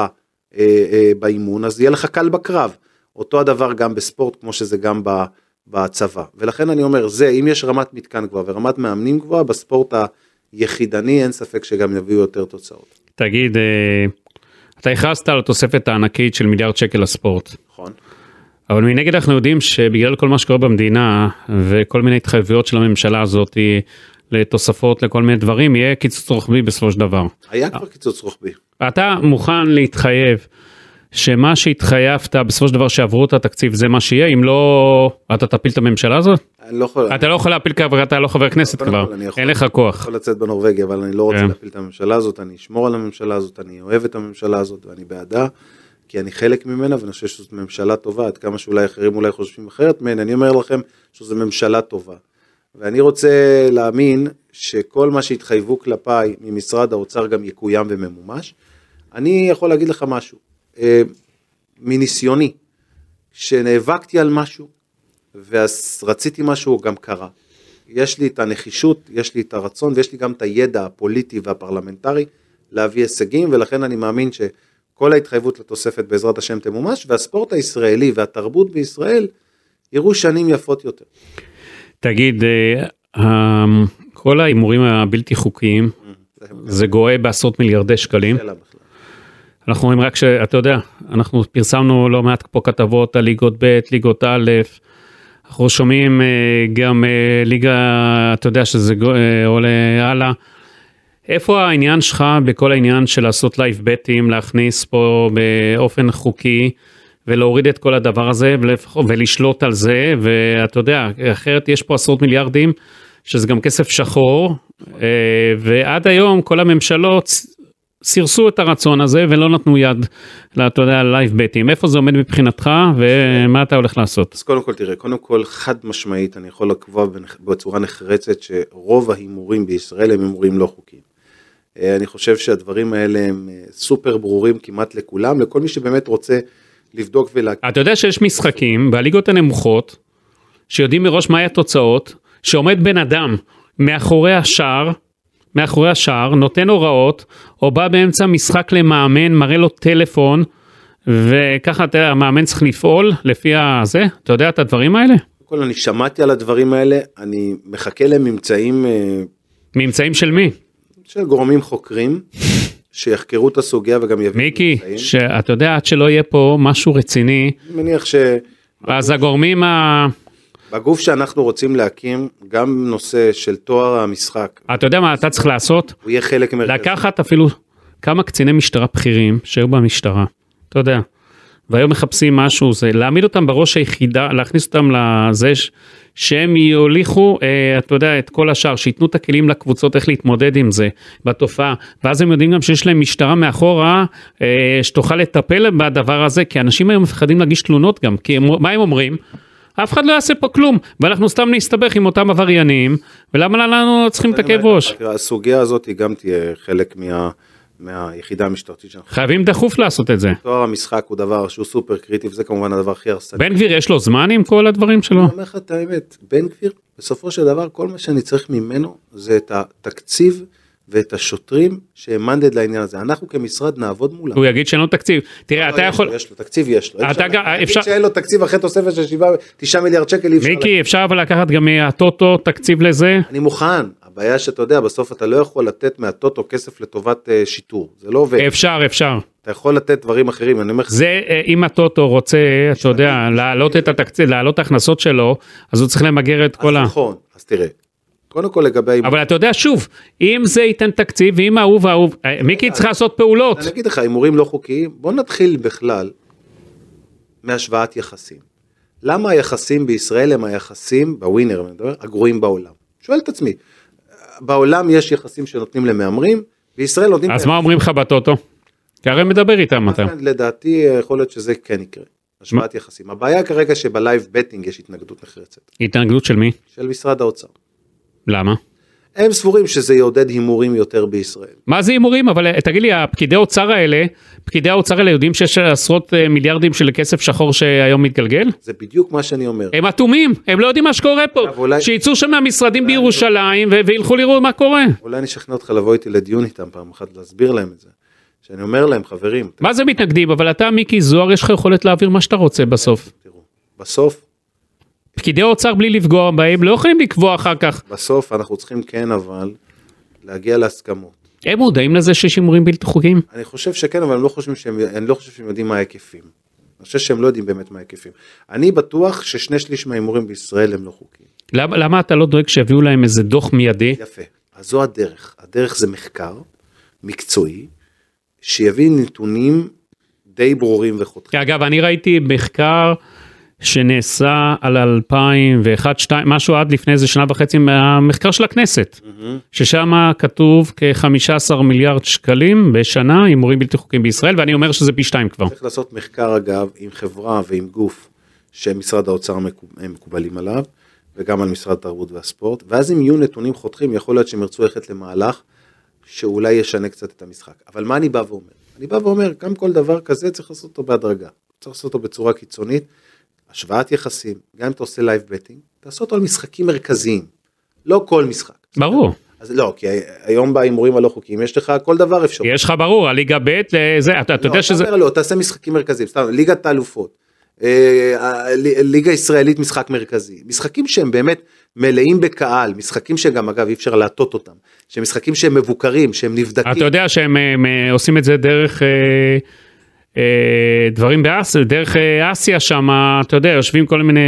B: אה, אה, באימון, אז יהיה לך קל בקרב. אותו הדבר גם בספורט כמו שזה גם ב, בצבא. ולכן אני אומר, זה, אם יש רמת מתקן גבוהה ורמת מאמנים גבוהה, בספורט היחידני אין ספק שגם יביאו יותר תוצאות.
A: תגיד, אה, אתה הכרזת על התוספת הענקית של מיליארד שקל לספורט.
B: נכון?
A: אבל מנגד אנחנו יודעים שבגלל כל מה שקורה במדינה וכל מיני התחייבויות של הממשלה הזאת לתוספות לכל מיני דברים יהיה קיצוץ רוחבי בסופו של דבר.
B: היה כבר קיצוץ רוחבי.
A: אתה מוכן להתחייב שמה שהתחייבת בסופו של דבר שעברו את התקציב זה מה שיהיה אם לא אתה תפיל את הממשלה הזאת?
B: אני לא יכול,
A: אתה לא יכול להפיל כי אתה לא חבר כנסת
B: קודם
A: כבר
B: אני
A: אין לך
B: אני
A: כוח.
B: יכול לצאת בנורבגי, אבל אני לא רוצה
A: כן.
B: להפיל את הממשלה הזאת, אני אשמור על הממשלה הזאת, אני אוהב את הממשלה הזאת ואני בעדה, כי אני חלק ממנה ואני חושב שזאת ממשלה טובה, עד כמה שאולי אחרים אולי חושבים אחרת ממני, אני אומר לכם שזו ממשלה טובה. ואני רוצה להאמין שכל מה שהתחייבו כלפיי ממשרד האוצר גם יקוים וממומש. אני יכול להגיד לך משהו, אה, מניסיוני, כשנאבקתי על משהו ורציתי משהו, הוא גם קרה. יש לי את הנחישות, יש לי את הרצון ויש לי גם את הידע הפוליטי והפרלמנטרי להביא הישגים, ולכן אני מאמין שכל ההתחייבות לתוספת בעזרת השם תמומש, והספורט הישראלי והתרבות בישראל יראו שנים יפות יותר.
A: תגיד, אה, אה, כל ההימורים הבלתי חוקיים זה נוגע בעשרות מיליארדי שקלים.
B: שאלה.
A: אנחנו רואים רק שאתה יודע, אנחנו פרסמנו לא מעט פה כתבות על ליגות ב', ליגות א', אנחנו שומעים אה, גם אה, ליגה, אתה יודע שזה אה, עולה הלאה. איפה העניין שלך בכל העניין של לעשות live betting, להכניס פה באופן חוקי ולהוריד את כל הדבר הזה ולשלוט על זה, ואתה יודע, אחרת יש פה עשרות מיליארדים, שזה גם כסף שחור, ועד היום כל הממשלות סירסו את הרצון הזה ולא נתנו יד, אתה יודע, ללייב בטים. איפה זה עומד מבחינתך ומה אתה הולך לעשות?
B: אז קודם כל תראה, קודם כל חד משמעית אני יכול לקבוע בצורה נחרצת שרוב ההימורים בישראל הם הימורים לא חוקיים. אה, אני חושב שהדברים האלה הם אה, סופר ברורים כמעט לכולם, לכל מי שבאמת רוצה לבדוק ולהכיר.
A: אתה יודע שיש משחקים בליגות הנמוכות, שיודעים מראש מהי התוצאות, שעומד בן אדם מאחורי השער, מאחורי השער, נותן הוראות, או בא באמצע משחק למאמן, מראה לו טלפון, וככה אתה יודע, המאמן צריך לפעול לפי הזה, אתה יודע את הדברים האלה?
B: קודם כל אני שמעתי על הדברים האלה, אני מחכה לממצאים אה,
A: ממצאים של מי?
B: של גורמים חוקרים שיחקרו את הסוגיה וגם יביאו
A: מיקי. שאתה יודע, עד שלא יהיה פה משהו רציני,
B: אני מניח ש...
A: אז הגורמים ה...
B: בגוף שאנחנו רוצים להקים, גם נושא של תואר המשחק,
A: אתה יודע מה אתה צריך לעשות?
B: הוא יהיה חלק מרכזי.
A: לקחת אפילו כמה קציני משטרה בכירים שהיו במשטרה, אתה יודע, והיום מחפשים משהו, זה להעמיד אותם בראש היחידה, להכניס אותם לזה, שהם יוליכו, אה, אתה יודע, את כל השאר, שייתנו את הכלים לקבוצות איך להתמודד עם זה, בתופעה, ואז הם יודעים גם שיש להם משטרה מאחורה, אה, שתוכל לטפל בדבר הזה, כי אנשים היום מפחדים להגיש תלונות גם, כי הם, מה הם אומרים? אף אחד לא יעשה פה כלום, ואנחנו סתם נסתבך עם אותם עבריינים, ולמה לנו צריכים את הכאב ראש?
B: הסוגיה הזאת היא גם תהיה חלק מה, מהיחידה המשטרתית שלנו.
A: חייבים דחוף לעשות את זה.
B: תואר המשחק הוא דבר שהוא סופר קריטי וזה כמובן הדבר הכי הרסני.
A: בן גביר יש לו זמן עם כל הדברים שלו?
B: אני אומר לך את האמת, בן גביר, בסופו של דבר כל מה שאני צריך ממנו זה את התקציב ואת השוטרים שהם מנדד לעניין הזה. אנחנו כמשרד נעבוד מולם.
A: הוא יגיד שאין לו תקציב. תראה,
B: לא,
A: אתה
B: יש
A: יכול...
B: יש לו, תקציב יש לו.
A: אתה גם- אפשר-
B: שאין לו תקציב אחרי תוספת של 7, 9 מיליארד שקל אי אפשר.
A: מיקי, אפשר אבל לקחת גם מהטוטו תקציב לזה?
B: אני מוכן, הבעיה שאתה יודע, בסוף אתה לא יכול לתת מהטוטו כסף לטובת אה, שיטור, זה לא עובד.
A: אפשר, אפשר.
B: אתה יכול לתת דברים אחרים, אני אומר לך,
A: זה, אה, אם הטוטו רוצה, אתה יודע, להעלות את התקציב, להעלות את ההכנסות שלו, אז הוא צריך למגר את כל ה...
B: אז נכון, אז תראה, קודם כל לגבי,
A: אבל אתה יודע, שוב, אם זה ייתן תקציב, ואם ההוא וההוא, מיקי צריך לעשות פעולות.
B: אני אגיד לך, הימורים לא חוקיים, בוא נתחיל בכלל מהשוואת יחסים. למה היחסים בישראל הם היחסים, בווינר אני מדבר, הגרועים בעולם? שואל את עצמי, בעולם יש יחסים שנותנים למהמרים, בישראל נותנים...
A: אז מה אומרים לך בטוטו? כי הרי מדבר איתם אתה.
B: לדעתי יכול להיות שזה כן יקרה. השוואת יחסים. הבעיה כרגע שבלייב בטינג יש התנגדות נחרצת,
A: התנגדות של מי?
B: של משרד האוצר.
A: למה?
B: הם סבורים שזה יעודד הימורים יותר בישראל.
A: מה זה הימורים? אבל אה, תגיד לי, הפקידי האוצר האלה, פקידי האוצר האלה יודעים שיש עשרות אה, מיליארדים של כסף שחור שהיום מתגלגל?
B: זה בדיוק מה שאני אומר.
A: הם אטומים, הם לא יודעים מה שקורה פה.
B: אולי-
A: שיצאו שם מהמשרדים בירושלים ו- וילכו לראות מה קורה.
B: אולי אני אשכנע אותך לבוא איתי לדיון איתם פעם אחת, להסביר להם את זה. שאני אומר להם, חברים,
A: מה זה מתנגדים? אבל אתה, מיקי זוהר, יש לך יכולת להעביר מה שאתה רוצה בסוף.
B: תראו, בסוף,
A: פקידי האוצר בלי לפגוע בהם לא יכולים לקבוע אחר כך.
B: בסוף אנחנו צריכים כן אבל להגיע להסכמות.
A: הם מודעים לזה שיש הימורים בלתי חוקיים?
B: אני חושב שכן, אבל אני לא חושב שהם, אני לא חושב שהם יודעים מה ההיקפים. אני חושב שהם לא יודעים באמת מה ההיקפים. אני בטוח ששני שליש מההימורים בישראל הם לא חוקיים.
A: למה, למה אתה לא דואג שיביאו להם איזה דוח מיידי?
B: יפה. אז זו הדרך. הדרך זה מחקר מקצועי, שיביא נתונים די ברורים וחותכים.
A: אגב, אני ראיתי מחקר שנעשה על 2001, 2, משהו עד לפני איזה שנה וחצי מהמחקר של הכנסת, ששם כתוב כ-15 מיליארד שקלים בשנה הימורים בלתי חוקיים בישראל, ואני אומר שזה פי שתיים כבר.
B: צריך לעשות מחקר אגב עם חברה ועם גוף שמשרד האוצר הם מקובלים עליו, וגם על משרד התרבות והספורט, ואז אם יהיו נתונים חותכים, יכול להיות שהם ירצו ללכת למהלך שאולי ישנה קצת את המשחק. אבל מה אני בא ואומר? אני בא ואומר, גם כל דבר כזה צריך לעשות אותו בהדרגה. צריך לעשות אותו בצורה קיצונית, השוואת יחסים, גם אם אתה עושה live betting, תעשה אותו על משחקים מרכזיים, לא כל משחק.
A: ברור.
B: אז לא, כי היום בהימורים הלא חוקיים יש לך כל דבר אפשרות.
A: יש לך ברור, הליגה ב' לזה, אתה, אתה
B: לא,
A: יודע שזה...
B: לא, תעשה משחקים מרכזיים, סתם, ליגת האלופות, אה, ליגה ישראלית משחק מרכזי, משחקים שהם באמת מלאים בקהל, משחקים שגם אגב אי אפשר להטות אותם, שהם משחקים שהם מבוקרים, שהם נבדקים,
A: אתה יודע שהם הם, אה, עושים את זה דרך אה, אה, דברים באסיה, דרך אה, אסיה שם, אתה יודע, יושבים כל מיני,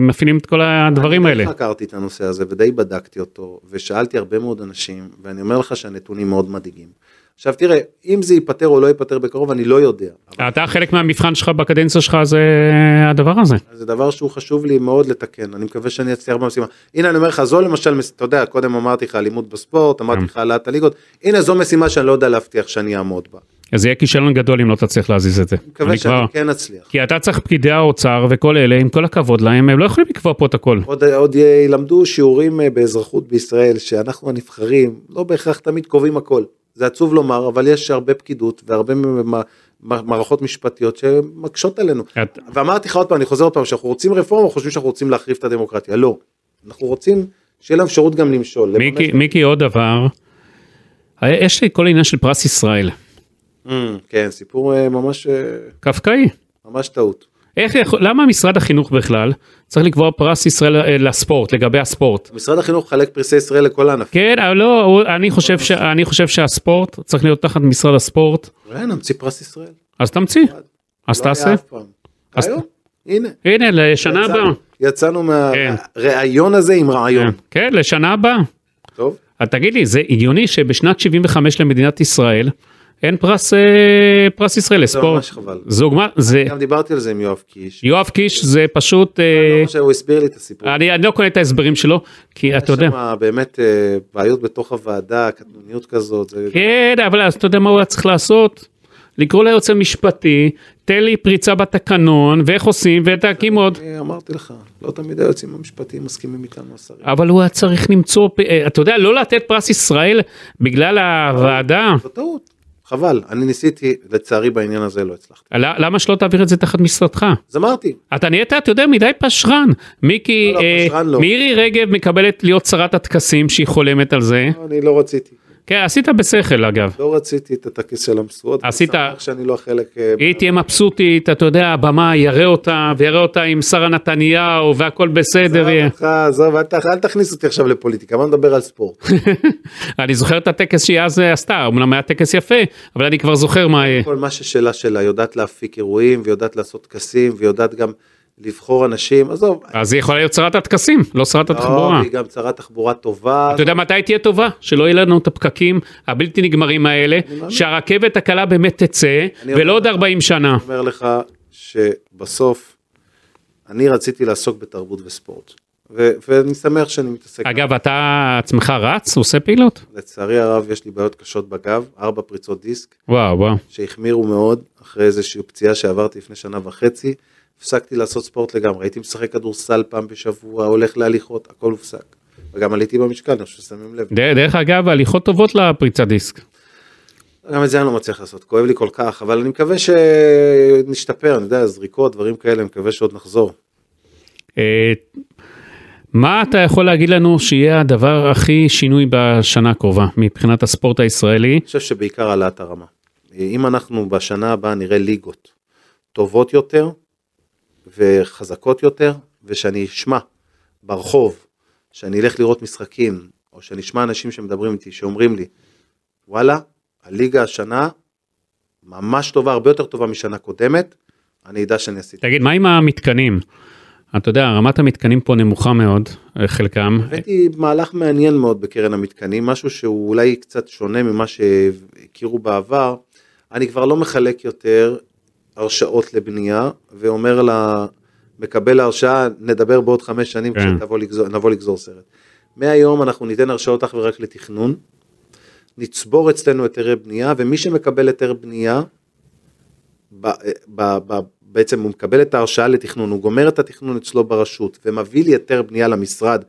A: מפעילים את כל הדברים האלה.
B: אני חקרתי את הנושא הזה ודי בדקתי אותו, ושאלתי הרבה מאוד אנשים, ואני אומר לך שהנתונים מאוד מדאיגים. עכשיו תראה, אם זה ייפתר או לא ייפתר בקרוב, אני לא יודע.
A: אתה חלק מהמבחן שלך בקדנציה שלך זה הדבר הזה.
B: זה דבר שהוא חשוב לי מאוד לתקן, אני מקווה שאני אצליח במשימה. הנה אני אומר לך, זו למשל, אתה יודע, קודם אמרתי לך אלימות בספורט, אמרתי לך העלאת הליגות, הנה זו משימה שאני לא יודע להבטיח שאני אעמוד בה.
A: אז יהיה כישלון גדול אם לא תצליח להזיז את זה.
B: מקווה
A: אני
B: שאני
A: כבר-
B: כן אצליח.
A: כי אתה צריך פקידי האוצר וכל אלה, עם כל הכבוד להם, הם לא יכולים לקבוע פה את הכל.
B: עוד, עוד ילמדו שיעורים אה, באזרחות בישראל, שאנחנו הנבחרים לא בהכרח תמיד קובעים הכל. זה עצוב לומר, אבל יש הרבה פקידות והרבה מערכות משפטיות שמקשות עלינו.
A: את-
B: ואמרתי לך עוד פעם, אני חוזר עוד פעם, שאנחנו רוצים רפורמה, חושבים שאנחנו רוצים להחריב את הדמוקרטיה. לא. אנחנו רוצים שיהיה להם אפשרות גם למשול.
A: מיקי, מיקי עוד דבר, יש לי כל העניין של פרס ישראל,
B: Mm, כן, סיפור אה, ממש, אה,
A: קפקאי.
B: ממש טעות.
A: איך יכול, למה משרד החינוך בכלל צריך לקבוע פרס ישראל אה, לספורט, לגבי הספורט?
B: משרד החינוך חלק פרסי ישראל לכל הענפים.
A: כן, אבל לא, הוא- אני חושב, ש, אני חושב שהספורט צריך להיות תחת משרד הספורט,
B: אולי נמציא פרס ישראל.
A: אז תמציא, אז
B: לא היה
A: תעשה.
B: אף פעם.
A: אז-
B: הנה.
A: הנה, לשנה הבאה.
B: יצאנו
A: כן.
B: מהראיון הזה עם רעיון.
A: כן, לשנה הבאה.
B: טוב?
A: תגיד לי, זה הגיוני שבשנת 75 למדינת ישראל אין פרס, אה, פרס ישראל
B: זה
A: לספורט?
B: ממש חבל.
A: זוג, מה, זה,
B: גם דיברתי על זה עם יואב קיש.
A: יואב קיש זה פשוט, אה,
B: לא חושב, הוא הסביר לי את הסיפור.
A: אני, אני לא קונה את ההסברים שלו, כי אתה יודע,
B: יש שם באמת אה, בעיות בתוך הוועדה, קטנוניות כזאת. זה-
A: כן, אבל אז אתה יודע מה הוא היה צריך לעשות? לקרוא ליועץ המשפטי, תן לי פריצה בתקנון, ואיך עושים, ותקים עוד.
B: אני אמרתי לך, לא תמיד היועצים המשפטיים מסכימים איתנו השרים.
A: אבל הוא היה צריך למצוא, אה, אתה יודע, לא לתת פרס ישראל בגלל הוועדה.
B: זו טעות. חבל, אני ניסיתי, לצערי בעניין הזה לא הצלחתי.
A: למה שלא תעביר את זה תחת משרדך?
B: אז אמרתי,
A: אתה נהיית, אתה יודע, מדי פשרן. מיקי,
B: לא, לא,
A: אה,
B: פשרן לא.
A: מירי רגב מקבלת להיות שרת הטקסים שהיא חולמת על זה.
B: לא, אני לא רציתי.
A: כן, עשית בשכל אגב.
B: לא רציתי את הטקס של המשואות.
A: עשית-
B: אני שמח שאני לא חלק... אה,
A: היא תהיה מבסוטית, אתה יודע, הבמה יראה אותה, ויראה אותה עם שרה נתניהו, והכל בסדר יהיה.
B: עזוב אותך, עזוב, אל תכניס אותי עכשיו לפוליטיקה, בוא נדבר על ספורט.
A: אני זוכר את הטקס שהיא אז אה, עשתה, אמנם היה טקס יפה, אבל אני כבר זוכר מה יהיה.
B: כל מה ששלה שלה, יודעת להפיק אירועים, ויודעת לעשות טקסים, ויודעת גם לבחור אנשים, עזוב.
A: אז היא יכולה להיות שרת הטקסים, לא שרת
B: לא,
A: התחבורה.
B: היא גם שרת תחבורה טובה.
A: אתה יודע מתי תהיה טובה? שלא יהיה לנו את הפקקים הבלתי נגמרים האלה. שהרכבת הקלה באמת תצא, ולא עוד
B: לך.
A: 40 שנה.
B: אני אומר לך שבסוף אני רציתי לעסוק בתרבות וספורט. ו- ואני שמח שאני מתעסק.
A: אגב, אתה עצמך רץ? עושה פעילות?
B: לצערי הרב יש לי בעיות קשות בגב, ארבע פריצות דיסק,
A: וואו, וואו.
B: שהחמירו מאוד אחרי איזושהי פציעה שעברתי לפני שנה וחצי, הפסקתי לעשות ספורט לגמרי, הייתי משחק כדורסל פעם בשבוע, הולך להליכות, הכל הופסק. וגם עליתי במשקל, אני חושב ששמים לב.
A: דרך אגב, הליכות טובות לפריצת דיסק.
B: גם את זה אני לא מצליח לעשות, כואב לי כל כך, אבל אני מקווה שנשתפר, אני יודע, זריקות, דברים כאלה, אני מקווה שעוד נחזור.
A: אה, מה אתה יכול להגיד לנו שיהיה הדבר הכי שינוי בשנה הקרובה מבחינת הספורט הישראלי?
B: אני חושב שבעיקר העלאת הרמה. אם אנחנו בשנה הבאה נראה ליגות טובות יותר וחזקות יותר, ושאני אשמע ברחוב, שאני אלך לראות משחקים, או שאני אשמע אנשים שמדברים איתי, שאומרים לי, וואלה, הליגה השנה ממש טובה, הרבה יותר טובה משנה קודמת, אני אדע שאני עשיתי.
A: תגיד, מה עם המתקנים? אתה יודע, רמת המתקנים פה נמוכה מאוד, אה, חלקם.
B: הבאתי מהלך מעניין מאוד בקרן המתקנים, משהו שהוא אולי קצת שונה ממה שהכירו בעבר. אני כבר לא מחלק יותר הרשאות לבנייה, ואומר למקבל ההרשאה, נדבר בעוד חמש שנים
A: כן.
B: כשנבוא לגזור, נבוא לגזור סרט. מהיום אנחנו ניתן הרשאות אך ורק לתכנון, נצבור אצלנו היתרי בנייה, ומי שמקבל היתר בנייה, ב, ב, ב, בעצם הוא מקבל את ההרשאה לתכנון, הוא גומר את התכנון אצלו ברשות ומביא לי היתר בנייה למשרד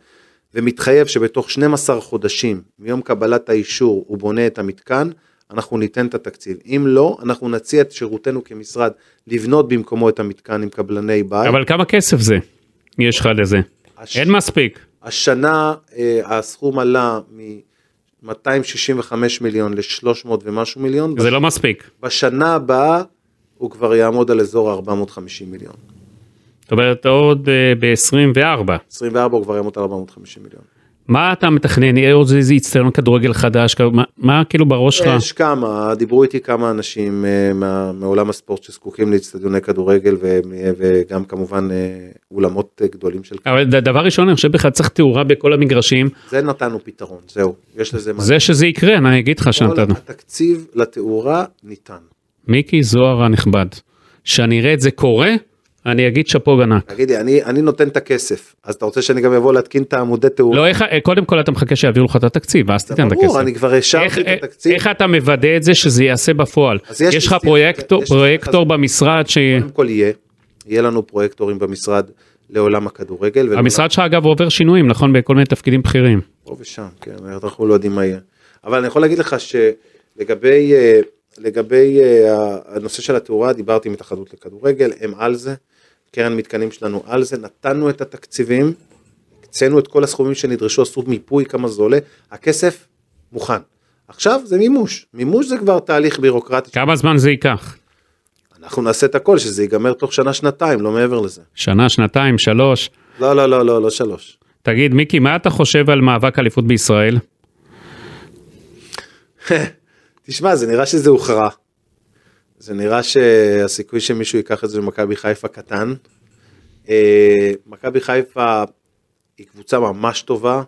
B: ומתחייב שבתוך 12 חודשים מיום קבלת האישור הוא בונה את המתקן, אנחנו ניתן את התקציב. אם לא, אנחנו נציע את שירותנו כמשרד לבנות במקומו את המתקן עם קבלני בית.
A: אבל כמה כסף זה? יש לך לזה.
B: הש...
A: אין מספיק.
B: השנה אה, הסכום עלה מ-265 מיליון ל-300 ומשהו מיליון.
A: זה לא מספיק.
B: בשנה הבאה הוא כבר יעמוד על אזור ה-450 מיליון.
A: זאת אומרת, עוד אה, ב-24.
B: 24 הוא כבר יעמוד על 450 מיליון.
A: מה אתה מתכנן? יהיה עוד איזה איצטדיון כדורגל חדש? מה, מה כאילו בראש שלך?
B: יש כמה, דיברו איתי כמה אנשים אה, מה, מעולם הספורט שזקוקים לאצטדיוני כדורגל ו, וגם כמובן אה, אולמות אה, גדולים של...
A: אבל דבר ראשון, אני חושב בכלל צריך תאורה בכל המגרשים.
B: זה נתנו פתרון, זהו, יש לזה מה.
A: זה שזה יקרה, אני אגיד לך שנתנו.
B: התקציב לתאורה ניתן.
A: מיקי זוהר הנכבד, שאני אראה את זה קורה, אני אגיד שאפו ענק.
B: תגידי, אני, אני נותן את הכסף, אז אתה רוצה שאני גם אבוא להתקין את העמודי תאורה?
A: לא, איך, קודם כל אתה מחכה שיעבירו לך את התקציב, ואז תיתן את הכסף.
B: ברור, אני כבר השארתי את התקציב.
A: איך אתה מוודא את זה שזה ייעשה בפועל?
B: יש
A: יש לך פרויקטור,
B: יש
A: פרויקטור במשרד ש...
B: קודם כל יהיה, יהיה לנו פרויקטורים במשרד לעולם הכדורגל.
A: המשרד שלך אגב עובר שינויים, נכון? בכל מיני תפקידים בכירים.
B: פה ושם, כן, אנחנו לא יודעים מה יהיה. אבל אני יכול להגיד לך שלגבי אה, לגבי אה, הנושא של התאורה, דיברתי עם התאחדות לכדורגל, הם על זה, קרן מתקנים שלנו על זה, נתנו את התקציבים, הקצינו את כל הסכומים שנדרשו, עשו מיפוי כמה זה עולה, הכסף מוכן. עכשיו זה מימוש, מימוש זה כבר תהליך בירוקרטי,
A: כמה זמן זה ייקח?
B: אנחנו נעשה את הכל שזה ייגמר תוך שנה שנתיים, לא מעבר לזה.
A: שנה, שנתיים, שלוש?
B: לא, לא, לא, לא, לא שלוש.
A: תגיד, מיקי, מה אתה חושב על מאבק אליפות בישראל?
B: תשמע, זה נראה שזה הוכרע. זה נראה שהסיכוי שמישהו ייקח את זה במכבי חיפה קטן. אה, מכבי חיפה היא קבוצה ממש טובה.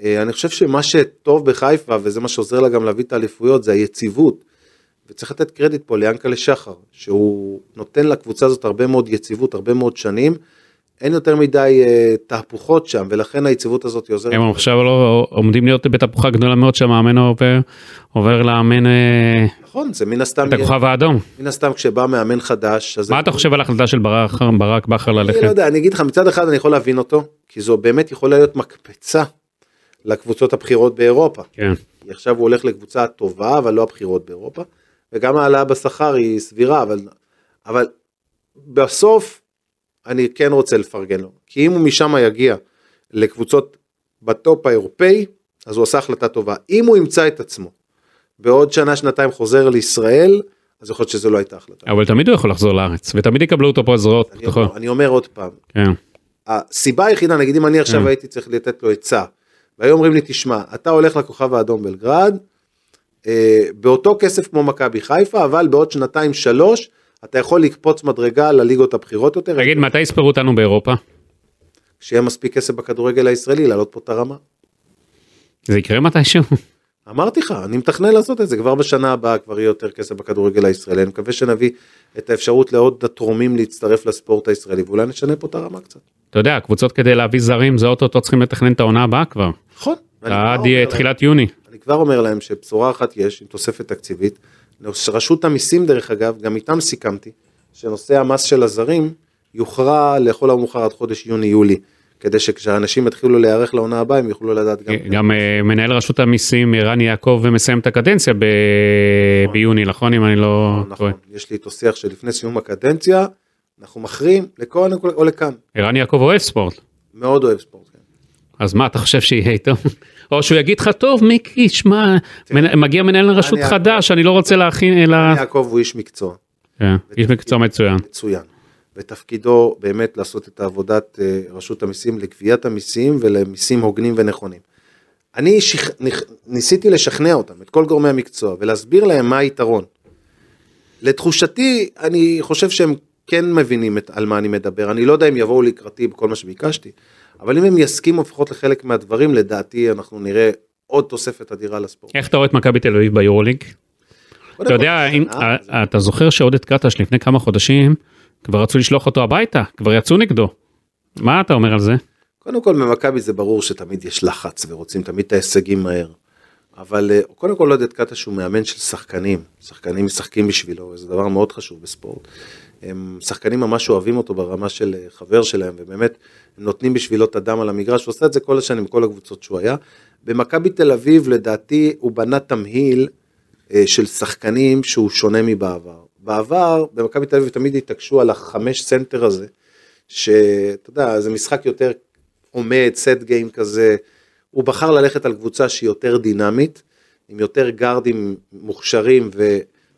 B: אה, אני חושב שמה שטוב בחיפה, וזה מה שעוזר לה גם להביא את האליפויות, זה היציבות. וצריך לתת קרדיט פה ליענקלה שחר, שהוא נותן לקבוצה הזאת הרבה מאוד יציבות, הרבה מאוד שנים. אין יותר מדי אה, תהפוכות שם, ולכן היציבות הזאת עוזרת.
A: הם עכשיו לא עומדים להיות בתהפוכה גדולה מאוד שהמאמן עובר, עובר לאמן אה,
B: נכון, זה מן הסתם,
A: את הכוכב האדום.
B: מן הסתם כשבא מאמן חדש,
A: מה אתה חושב על ההחלטה של ברק, ברק בכר
B: אני לא
A: ללכת?
B: יודע, אני אגיד לך, מצד אחד אני יכול להבין אותו, כי זו באמת יכולה להיות מקפצה לקבוצות הבכירות באירופה.
A: כן.
B: עכשיו הוא הולך לקבוצה טובה, אבל לא הבכירות באירופה, וגם העלאה בשכר היא סבירה, אבל, אבל בסוף אני כן רוצה לפרגן לו, כי אם הוא משם יגיע לקבוצות בטופ האירופאי, אז הוא עשה החלטה טובה. אם הוא ימצא את עצמו בעוד שנה, שנתיים חוזר לישראל, אז יכול להיות שזו לא הייתה החלטה.
A: אבל תמיד הוא יכול לחזור לארץ, ותמיד יקבלו אותו פה זרועות
B: אני
A: פתוחות.
B: אני אומר עוד פעם,
A: כן.
B: הסיבה היחידה, נגיד אם אני עכשיו
A: כן.
B: הייתי צריך לתת לו עצה, והיו אומרים לי, תשמע, אתה הולך לכוכב האדום בלגרד, אה, באותו כסף כמו מכבי חיפה, אבל בעוד שנתיים שלוש, אתה יכול לקפוץ מדרגה לליגות הבכירות יותר,
A: תגיד, מתי יספרו אותנו באירופה?
B: שיהיה מספיק כסף בכדורגל הישראלי, להעלות פה את הרמה.
A: זה יקרה מתישהו?
B: אמרתי לך, אני מתכנן לעשות את זה, כבר בשנה הבאה כבר יהיה יותר כסף בכדורגל הישראלי, אני מקווה שנביא את האפשרות לעוד תורמים להצטרף לספורט הישראלי, ואולי נשנה פה את הרמה קצת.
A: אתה יודע, קבוצות כדי להביא זרים, זה אוטוטו צריכים לתכנן את העונה הבאה כבר.
B: נכון.
A: עד תחילת יוני.
B: אני כבר אומר להם שבשורה אחת יש, עם תוספת תקציבית. רשות המיסים דרך אגב, גם איתם סיכמתי, שנושא המס של הזרים יוכרע לכל המאוחר עד חודש יוני-יולי, כדי שכשאנשים יתחילו להיערך לעונה הבאה הם יוכלו לדעת גם...
A: גם אה, מנהל רשות המיסים ערן יעקב מסיים את הקדנציה ב- ביוני, נכון? אם אני לא
B: נכון,
A: טועה.
B: יש לי איתו שיח שלפני סיום הקדנציה, אנחנו מכריעים לכאן או לכאן.
A: ערן יעקב אוהב ספורט.
B: מאוד אוהב ספורט. כן.
A: אז מה אתה חושב שיהיה איתו? או שהוא יגיד לך טוב מיקי שמע מגיע מנהל רשות חדש אני לא רוצה להכין אלא
B: יעקב הוא איש מקצוע.
A: כן, איש מקצוע מצוין.
B: מצוין. ותפקידו באמת לעשות את עבודת אה, רשות המיסים לגביית המיסים ולמיסים הוגנים ונכונים. אני שכ... ניסיתי לשכנע אותם, את כל גורמי המקצוע, ולהסביר להם מה היתרון. לתחושתי, אני חושב שהם כן מבינים את, על מה אני מדבר, אני לא יודע אם יבואו לקראתי בכל מה שביקשתי, אבל אם הם יסכימו לפחות לחלק מהדברים, לדעתי אנחנו נראה עוד תוספת אדירה לספורט.
A: איך אתה רואה את מכבי תל אביב ביורוליג? אתה יודע אם
B: שנה, זה-
A: אתה זוכר שעודד קטש לפני כמה חודשים כבר רצו לשלוח אותו הביתה כבר יצאו נגדו. מה אתה אומר על זה?
B: קודם כל במכבי זה ברור שתמיד יש לחץ ורוצים תמיד את ההישגים מהר. אבל אה, קודם כל עודד קטש הוא מאמן של שחקנים, שחקנים משחקים בשבילו, זה דבר מאוד חשוב בספורט. הם שחקנים ממש אוהבים אותו ברמה של אה, חבר שלהם, ובאמת הם נותנים בשבילו את הדם על המגרש, הוא עושה את זה כל השנים, כל הקבוצות שהוא היה. במכבי תל אביב לדעתי הוא בנה תמהיל אה, של שחקנים שהוא שונה מבעבר. בעבר במכבי תל אביב תמיד התעקשו על החמש center הזה, שאתה יודע, זה משחק יותר עומד, סט גיים כזה, הוא בחר ללכת על קבוצה שהיא יותר דינמית, עם יותר גארדים מוכשרים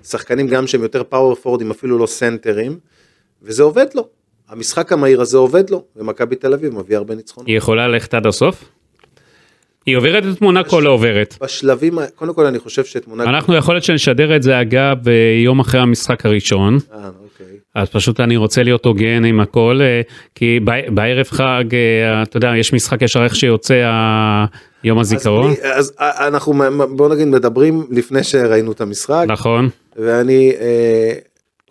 B: ושחקנים גם שהם יותר פאוור פורדים, אפילו לא סנטרים, וזה עובד לו. המשחק המהיר הזה עובד לו, ומכבי תל אביב מביא הרבה ניצחונות.
A: היא יכולה ללכת עד הסוף? היא עוברת את מונקו לא עוברת.
B: בשלבים, קודם כל אני חושב שתמונה...
A: אנחנו יכול להיות שנשדר את זה אגב ביום אחרי המשחק הראשון.
B: אה.
A: אז פשוט אני רוצה להיות הוגן עם הכל אה, כי בערב חג אה, אתה יודע יש משחק ישר איך שיוצא יום הזיכרון.
B: אז, אז אה, אנחנו בוא נגיד מדברים לפני שראינו את המשחק,
A: נכון.
B: ואני אה,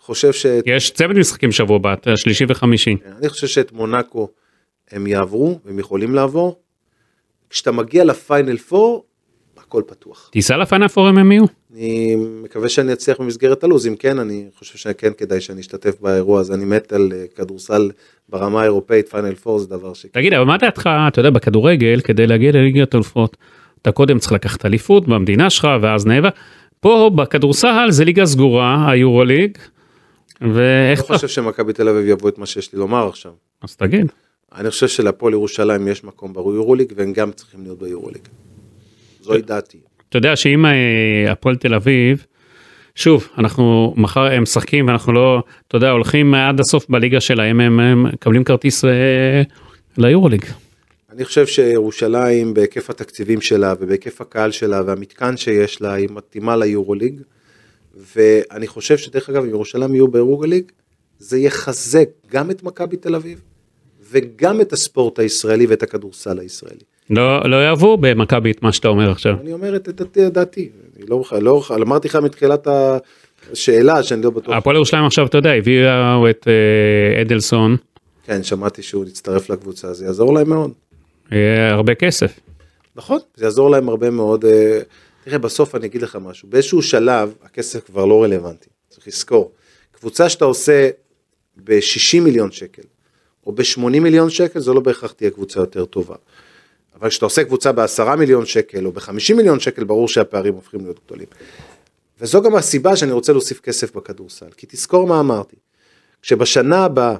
B: חושב ש...
A: יש צוות משחקים שבוע הבא שלישי וחמישי.
B: אני חושב שאת מונאקו הם יעברו, הם יכולים לעבור. כשאתה מגיע לפיינל 4, הכל פתוח.
A: תיסע לפיינל פורם הם יהיו
B: אני מקווה שאני אצליח במסגרת הלו"ז, אם כן, אני חושב שכן כדאי שאני אשתתף באירוע הזה, אני מת על אה, כדורסל ברמה האירופאית, פיינל 4 זה דבר ש...
A: תגיד אבל מה דעתך אתה יודע בכדורגל כדי להגיע לליגת אלופות אתה קודם צריך לקחת אליפות במדינה שלך ואז נאבק פה בכדורסל זה ליגה סגורה היורוליג ואיך
B: אני לא חושב שמכבי תל אביב יבוא את מה שיש לי לומר עכשיו.
A: אז תגיד
B: אני חושב שלהפועל ירושלים יש מקום ביורוליג, והם גם צריכים להיות ביורוליג. זוהי דעתי.
A: אתה יודע שאם אה, הפועל תל אביב, שוב, אנחנו מחר הם משחקים ואנחנו לא, אתה יודע, הולכים עד הסוף בליגה שלהם, הם, מקבלים כרטיס אה, ליורוליג.
B: אני חושב שירושלים בהיקף התקציבים שלה ובהיקף הקהל שלה והמתקן שיש לה היא מתאימה ליורוליג ואני חושב שדרך אגב אם ירושלים יהיו ביורוליג זה יחזק גם את מכבי תל אביב וגם את הספורט הישראלי ואת הכדורסל הישראלי.
A: לא, לא יאהבו במכבי את מה שאתה אומר עכשיו.
B: אני אומר את דעתי. אני לא, לא, אמרתי לך מתחילת השאלה שאני לא בטוח.
A: הפועל ירושלים עכשיו, אתה יודע, הביאו את אה, אדלסון,
B: כן, שמעתי שהוא יצטרף לקבוצה, זה יעזור להם מאוד.
A: אה, הרבה כסף.
B: נכון, זה יעזור להם הרבה מאוד. אה, תראה, בסוף אני אגיד לך משהו, באיזשהו שלב הכסף כבר לא רלוונטי, צריך לזכור. קבוצה שאתה עושה ב-60 מיליון שקל, או ב-80 מיליון שקל, זו לא בהכרח תהיה קבוצה יותר טובה. אבל כשאתה עושה קבוצה ב-10 מיליון שקל, או ב-50 מיליון שקל, ברור שהפערים הופכים להיות גדולים. וזו גם הסיבה שאני רוצה להוסיף כסף בכדורסל, כי תזכור מה אמרתי. כשבשנה הבאה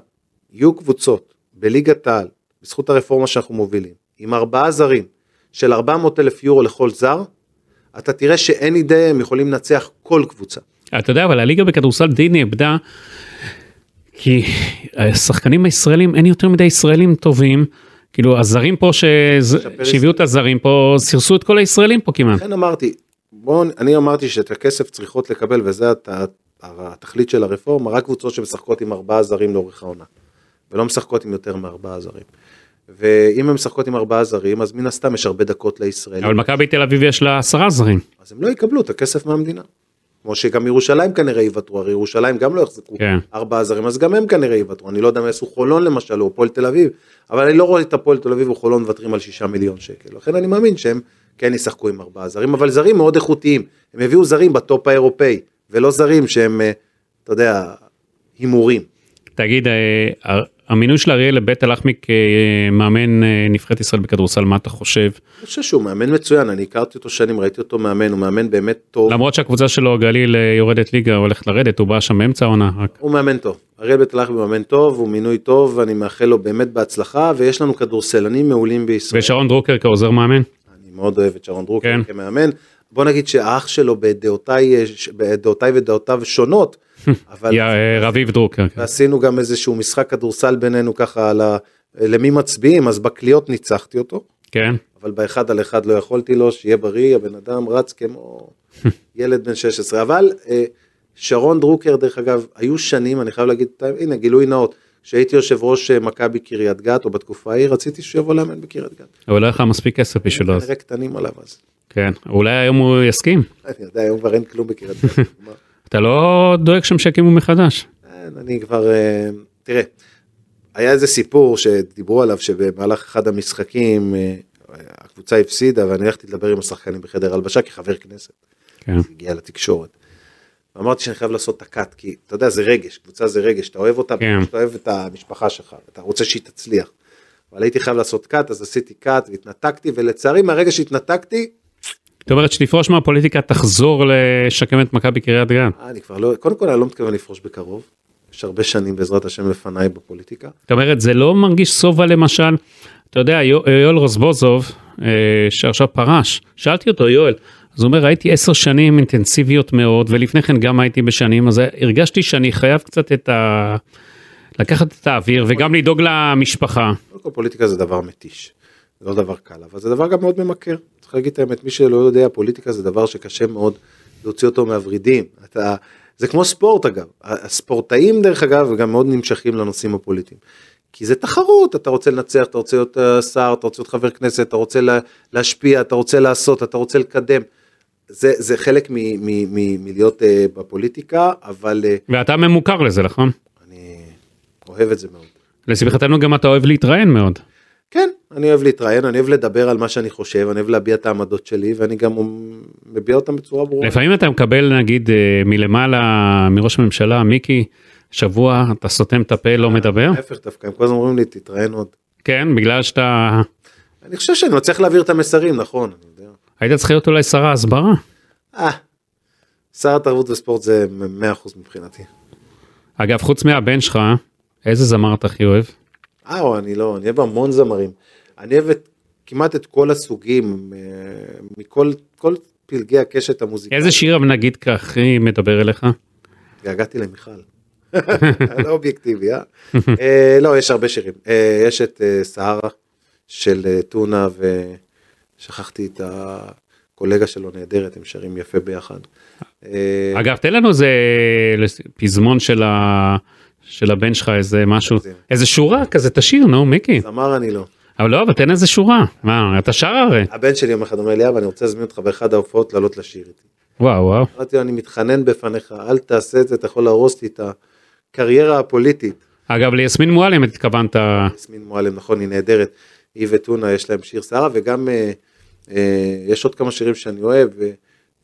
B: יהיו קבוצות בליגת העל, בזכות הרפורמה שאנחנו מובילים, עם ארבעה זרים של 400 אלף יורו לכל זר, אתה תראה שאין אידאה, הם יכולים לנצח כל קבוצה.
A: אתה יודע, אבל הליגה בכדורסל די נאבדה, כי השחקנים הישראלים, אין יותר מדי ישראלים טובים. כאילו הזרים פה שהביאו את הזרים פה סירסו את כל הישראלים פה כמעט.
B: לכן אמרתי, בואו, אני אמרתי שאת הכסף צריכות לקבל, וזה הת- התכלית של הרפורמה, רק קבוצות שמשחקות עם ארבעה זרים לאורך העונה, ולא משחקות עם יותר מארבעה זרים. ואם הן משחקות עם ארבעה זרים, אז מן הסתם יש הרבה דקות לישראלים.
A: אבל מכבי תל אביב יש לה עשרה זרים.
B: אז הם לא יקבלו את הכסף מהמדינה. כמו שגם ירושלים כנראה יוותרו, הרי ירושלים גם לא יחזקו
A: כן.
B: ארבעה זרים, אז גם הם כנראה יוותרו, אני לא יודע מה יעשו חולון למשל, או הפועל תל אביב, אבל אני לא רואה את הפועל תל אביב או חולון מוותרים על שישה מיליון שקל, לכן אני מאמין שהם כן ישחקו עם ארבעה זרים, אבל זרים מאוד איכותיים, הם הביאו זרים בטופ האירופאי, ולא זרים שהם, אה, אתה יודע, הימורים.
A: תגיד, אה, המינוי של אריאל לבית הלחמי כמאמן אה, נבחרת ישראל בכדורסל, מה אתה חושב?
B: אני חושב שהוא מאמן מצוין, אני הכרתי אותו שנים, ראיתי אותו מאמן, הוא מאמן באמת טוב.
A: למרות שהקבוצה שלו, הגליל, אה, יורדת ליגה, הולכת לרדת, הוא בא שם באמצע העונה.
B: הוא מאמן טוב. אריאל בית הלחמי מאמן טוב, הוא מינוי טוב, ואני מאחל לו באמת בהצלחה, ויש לנו כדורסלנים מעולים בישראל.
A: ושרון דרוקר כעוזר מאמן?
B: אני מאוד אוהב את שרון דרוקר
A: כן.
B: כמאמן. בוא נגיד שהאח שלו בדעותיי, בדעותיי ודעותיו שונות, אבל
A: אה, רביב דרוקר. כן.
B: ועשינו גם איזשהו משחק כדורסל בינינו ככה על ה... למי מצביעים, אז בקליעות ניצחתי אותו,
A: כן.
B: אבל באחד על אחד לא יכולתי לו, שיהיה בריא, הבן אדם רץ כמו ילד בן 16, אבל אה, שרון דרוקר, דרך אגב, היו שנים, אני חייב להגיד, הנה גילוי נאות, כשהייתי יושב ראש אה, מכבי קריית גת, או בתקופה ההיא, רציתי שהוא יבוא לאמן בקריית גת.
A: אבל לא היה לך מספיק כסף בשבילו.
B: כנראה קטנים עליו אז.
A: כן. אולי היום הוא יסכים.
B: אני יודע, היום כבר אין כלום בקריית גת.
A: אתה לא דואג שהם שיקימו מחדש.
B: כן, אני כבר, אה, תראה, היה איזה סיפור שדיברו עליו שבמהלך אחד המשחקים אה, הקבוצה הפסידה ואני הלכתי לדבר עם השחקנים בחדר הלבשה כחבר כנסת,
A: כן.
B: זה הגיע לתקשורת. ואמרתי שאני חייב לעשות את הקאט כי אתה יודע זה רגש, קבוצה זה רגש, אתה אוהב אותה,
A: כן.
B: אתה אוהב את המשפחה שלך, אתה רוצה שהיא תצליח. אבל הייתי חייב לעשות קאט אז עשיתי קאט והתנתקתי ולצערי מהרגע שהתנתקתי
A: זאת אומרת שתפרוש מהפוליטיקה תחזור לשקם את מכבי קריית גת.
B: אה, אני כבר לא, קודם כל אני לא מתכוון לפרוש בקרוב, יש הרבה שנים בעזרת השם לפניי בפוליטיקה.
A: זאת אומרת זה לא מרגיש שובע למשל, אתה יודע יו- יואל רזבוזוב אה, שעכשיו פרש, שאלתי אותו יואל, אז הוא אומר ראיתי עשר שנים אינטנסיביות מאוד ולפני כן גם הייתי בשנים אז הרגשתי שאני חייב קצת את ה... לקחת את האוויר וגם לדאוג למשפחה.
B: פוליטיקה זה דבר מתיש, זה לא דבר קל, אבל זה דבר גם מאוד ממכר. צריך להגיד את האמת, מי שלא יודע, פוליטיקה זה דבר שקשה מאוד להוציא אותו מהוורידים. אתה, זה כמו ספורט אגב, הספורטאים דרך אגב גם מאוד נמשכים לנושאים הפוליטיים. כי זה תחרות, אתה רוצה לנצח, אתה רוצה להיות אה, שר, אתה רוצה להיות חבר כנסת, אתה רוצה לה, להשפיע, אתה רוצה לעשות, אתה רוצה לקדם. זה, זה חלק מלהיות uh, בפוליטיקה, אבל uh,
A: ואתה ממוכר לזה נכון?
B: אני אוהב את זה מאוד.
A: לשמחתנו גם אתה אוהב להתראיין מאוד.
B: אני אוהב להתראיין, אני אוהב לדבר על מה שאני חושב, אני אוהב להביע את העמדות שלי, ואני גם מביע אותן בצורה ברורה.
A: לפעמים אתה מקבל נגיד אה, מלמעלה מראש הממשלה מיקי שבוע אתה סותם את הפה לא מדבר
B: ההפך דווקא, הם כל הזמן אומרים לי, תתראיין עוד.
A: כן בגלל שאתה
B: אני חושב שאני מצליח להעביר את המסרים, נכון, אני יודע.
A: היית צריך להיות אולי שר ההסברה.
B: אה, שר התרבות וספורט זה 100% מבחינתי.
A: אגב חוץ מהבן שלך איזה זמר אתה הכי אוהב?
B: אה, אני לא, אני אוהב המון זמרים. אני אוהב את, כמעט את כל הסוגים, אה, מכל כל פלגי הקשת המוזיקלית.
A: איזה שיר נגיד הכי מדבר אליך?
B: התגעגעתי למיכל. לא אובייקטיבי, אה? אה? לא, יש הרבה שירים. אה, יש את סהרה של טונה ושכחתי את הקולגה שלו נהדרת, הם שרים יפה ביחד.
A: אגב תן לנו איזה פזמון של ה... של הבן שלך איזה משהו
B: זה-
A: איזה שורה כזה תשאיר נו מיקי
B: זמר אני לא.
A: אבל לא אבל תן איזה שורה מה אתה שר הרי
B: הבן שלי יום אחד אומר לי, אבא, אני רוצה להזמין אותך באחד ההופעות לעלות לשיר איתי.
A: וואו וואו
B: אמרתי לו, אני מתחנן בפניך, אל תעשה את זה, אתה יכול להרוס לי את הקריירה הפוליטית.
A: אגב ליסמין מועלם התכוונת
B: יסמין מועלם, נכון, היא נהדרת. היא וטונה, יש להם שיר שרה, וגם אה, אה, יש עוד כמה שירים שאני אוהב, אה,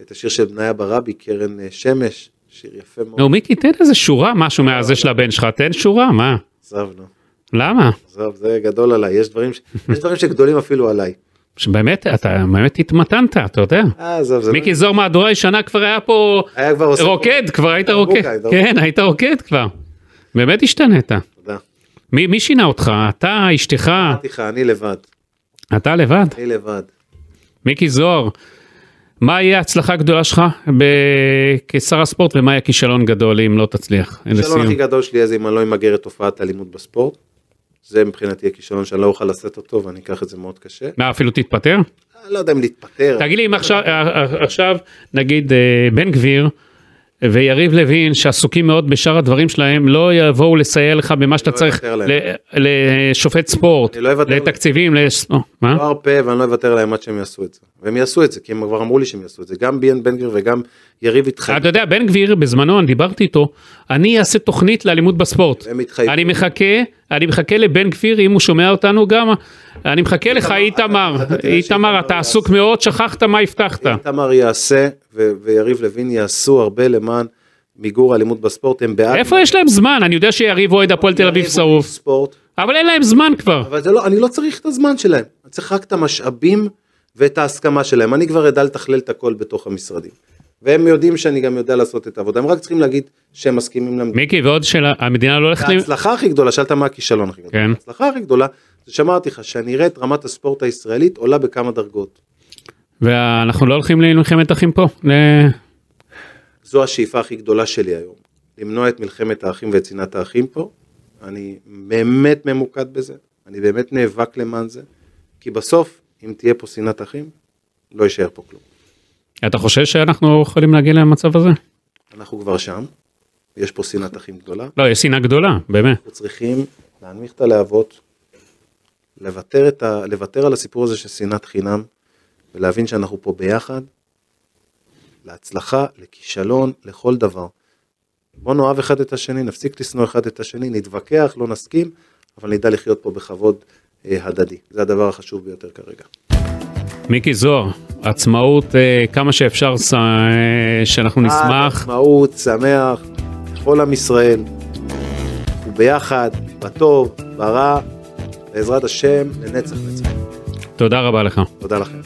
B: את השיר של בניה ברבי, קרן אה, שמש, שיר יפה מאוד.
A: נו מיקי תן איזה שורה משהו מהזה של הבן שלך תן שורה מה
B: עזוב, נו,
A: למה
B: עזוב, זה גדול עליי, יש דברים, ש... יש דברים שגדולים אפילו עליי.
A: שבאמת אתה באמת התמתנת אתה יודע
B: אה, עזוב, זה
A: מיקי זוהר מהדורה ישנה כבר היה פה
B: היה כבר עושה...
A: רוקד כבר היית רוקד. כן היית רוקד כבר. באמת השתנית. מי מי שינה אותך אתה אשתך
B: אמרתי לך, אני לבד,
A: אתה לבד
B: אני לבד.
A: מיקי זוהר. מה יהיה ההצלחה הגדולה שלך ב... כשר הספורט ומה יהיה כישלון גדול אם לא תצליח?
B: הכישלון. הכי גדול שלי זה אם אני לא אמגר את תופעת האלימות בספורט. זה מבחינתי הכישלון שאני לא אוכל לשאת אותו ואני אקח את זה מאוד קשה.
A: מה אפילו תתפטר?
B: אני לא יודע אם להתפטר.
A: תגיד לי אם עכשיו, עכשיו נגיד אה, בן גביר ויריב לוין שעסוקים מאוד בשאר הדברים שלהם לא יבואו לסייע לך במה שאתה
B: לא
A: צריך לשופט ספורט,
B: לא.
A: לתקציבים, מה?
B: לא ארפה ואני לא אוותר להם עד שהם יעשו את זה. והם יעשו את זה, כי הם כבר אמרו לי שהם יעשו את זה. גם ביאן בן גביר וגם יריב התחייבו.
A: אתה יודע בן גביר בזמנו אני דיברתי איתו אני אעשה תוכנית לאלימות בספורט. אני מחכה אני מחכה לבן גביר אם הוא שומע אותנו גם אני מחכה לך איתמר איתמר אתה. עסוק מאוד שכחת מה הבטחת
B: איתמר יעשה ויריב לוין יעשו הרבה למען מיגור אלימות בספורט, הם בעד...
A: איפה יש להם זמן? אני יודע שיריב אוהד הפועל תל אביב שרוף, אבל אין להם זמן כבר.
B: אבל לא, אני לא צריך את הזמן שלהם, אני צריך רק את המשאבים ואת ההסכמה שלהם, אני כבר אדע לתכלל את הכל בתוך המשרדים. והם יודעים שאני גם יודע לעשות את העבודה, הם רק צריכים להגיד שהם מסכימים למדינה.
A: מיקי, ועוד שאלה, המדינה לא הולכת...
B: ההצלחה הכי גדולה, שאלת מה הכישלון הכי גדול.
A: כן.
B: ההצלחה הכי גדולה, זה שאמרתי לך, שאני אראה את רמת הספורט הישראלית עולה בכמה דרגות.
A: ואנחנו לא הולכים למלחמת אחים פה. ל-
B: זו השאיפה הכי גדולה שלי היום. למנוע את מלחמת האחים ואת שנאת האחים פה. אני באמת ממוקד בזה, אני באמת נאבק למען זה, כי בסוף, אם תהיה פה שנאת אחים, לא יישאר פה כלום.
A: אתה חושב שאנחנו יכולים להגיע למצב הזה?
B: אנחנו כבר שם, יש פה שנאת אחים גדולה,
A: לא, יש שנאה גדולה, באמת.
B: אנחנו צריכים להנמיך את הלהבות, לוותר, את ה... לוותר על הסיפור הזה של שנאת חינם, ולהבין שאנחנו פה ביחד, להצלחה, לכישלון, לכל דבר. בוא נאהב אחד את השני, נפסיק לשנוא אחד את השני, נתווכח, לא נסכים, אבל נדע לחיות פה בכבוד אה, הדדי. זה הדבר החשוב ביותר כרגע.
A: מיקי זוהר, עצמאות אה, כמה שאפשר ש- אה, שאנחנו נשמח.
B: עצמאות, שמח, לכל עם ישראל. אנחנו ביחד, בטוב, ברע, בעזרת השם, לנצח נצח.
A: תודה רבה לך.
B: תודה לכם.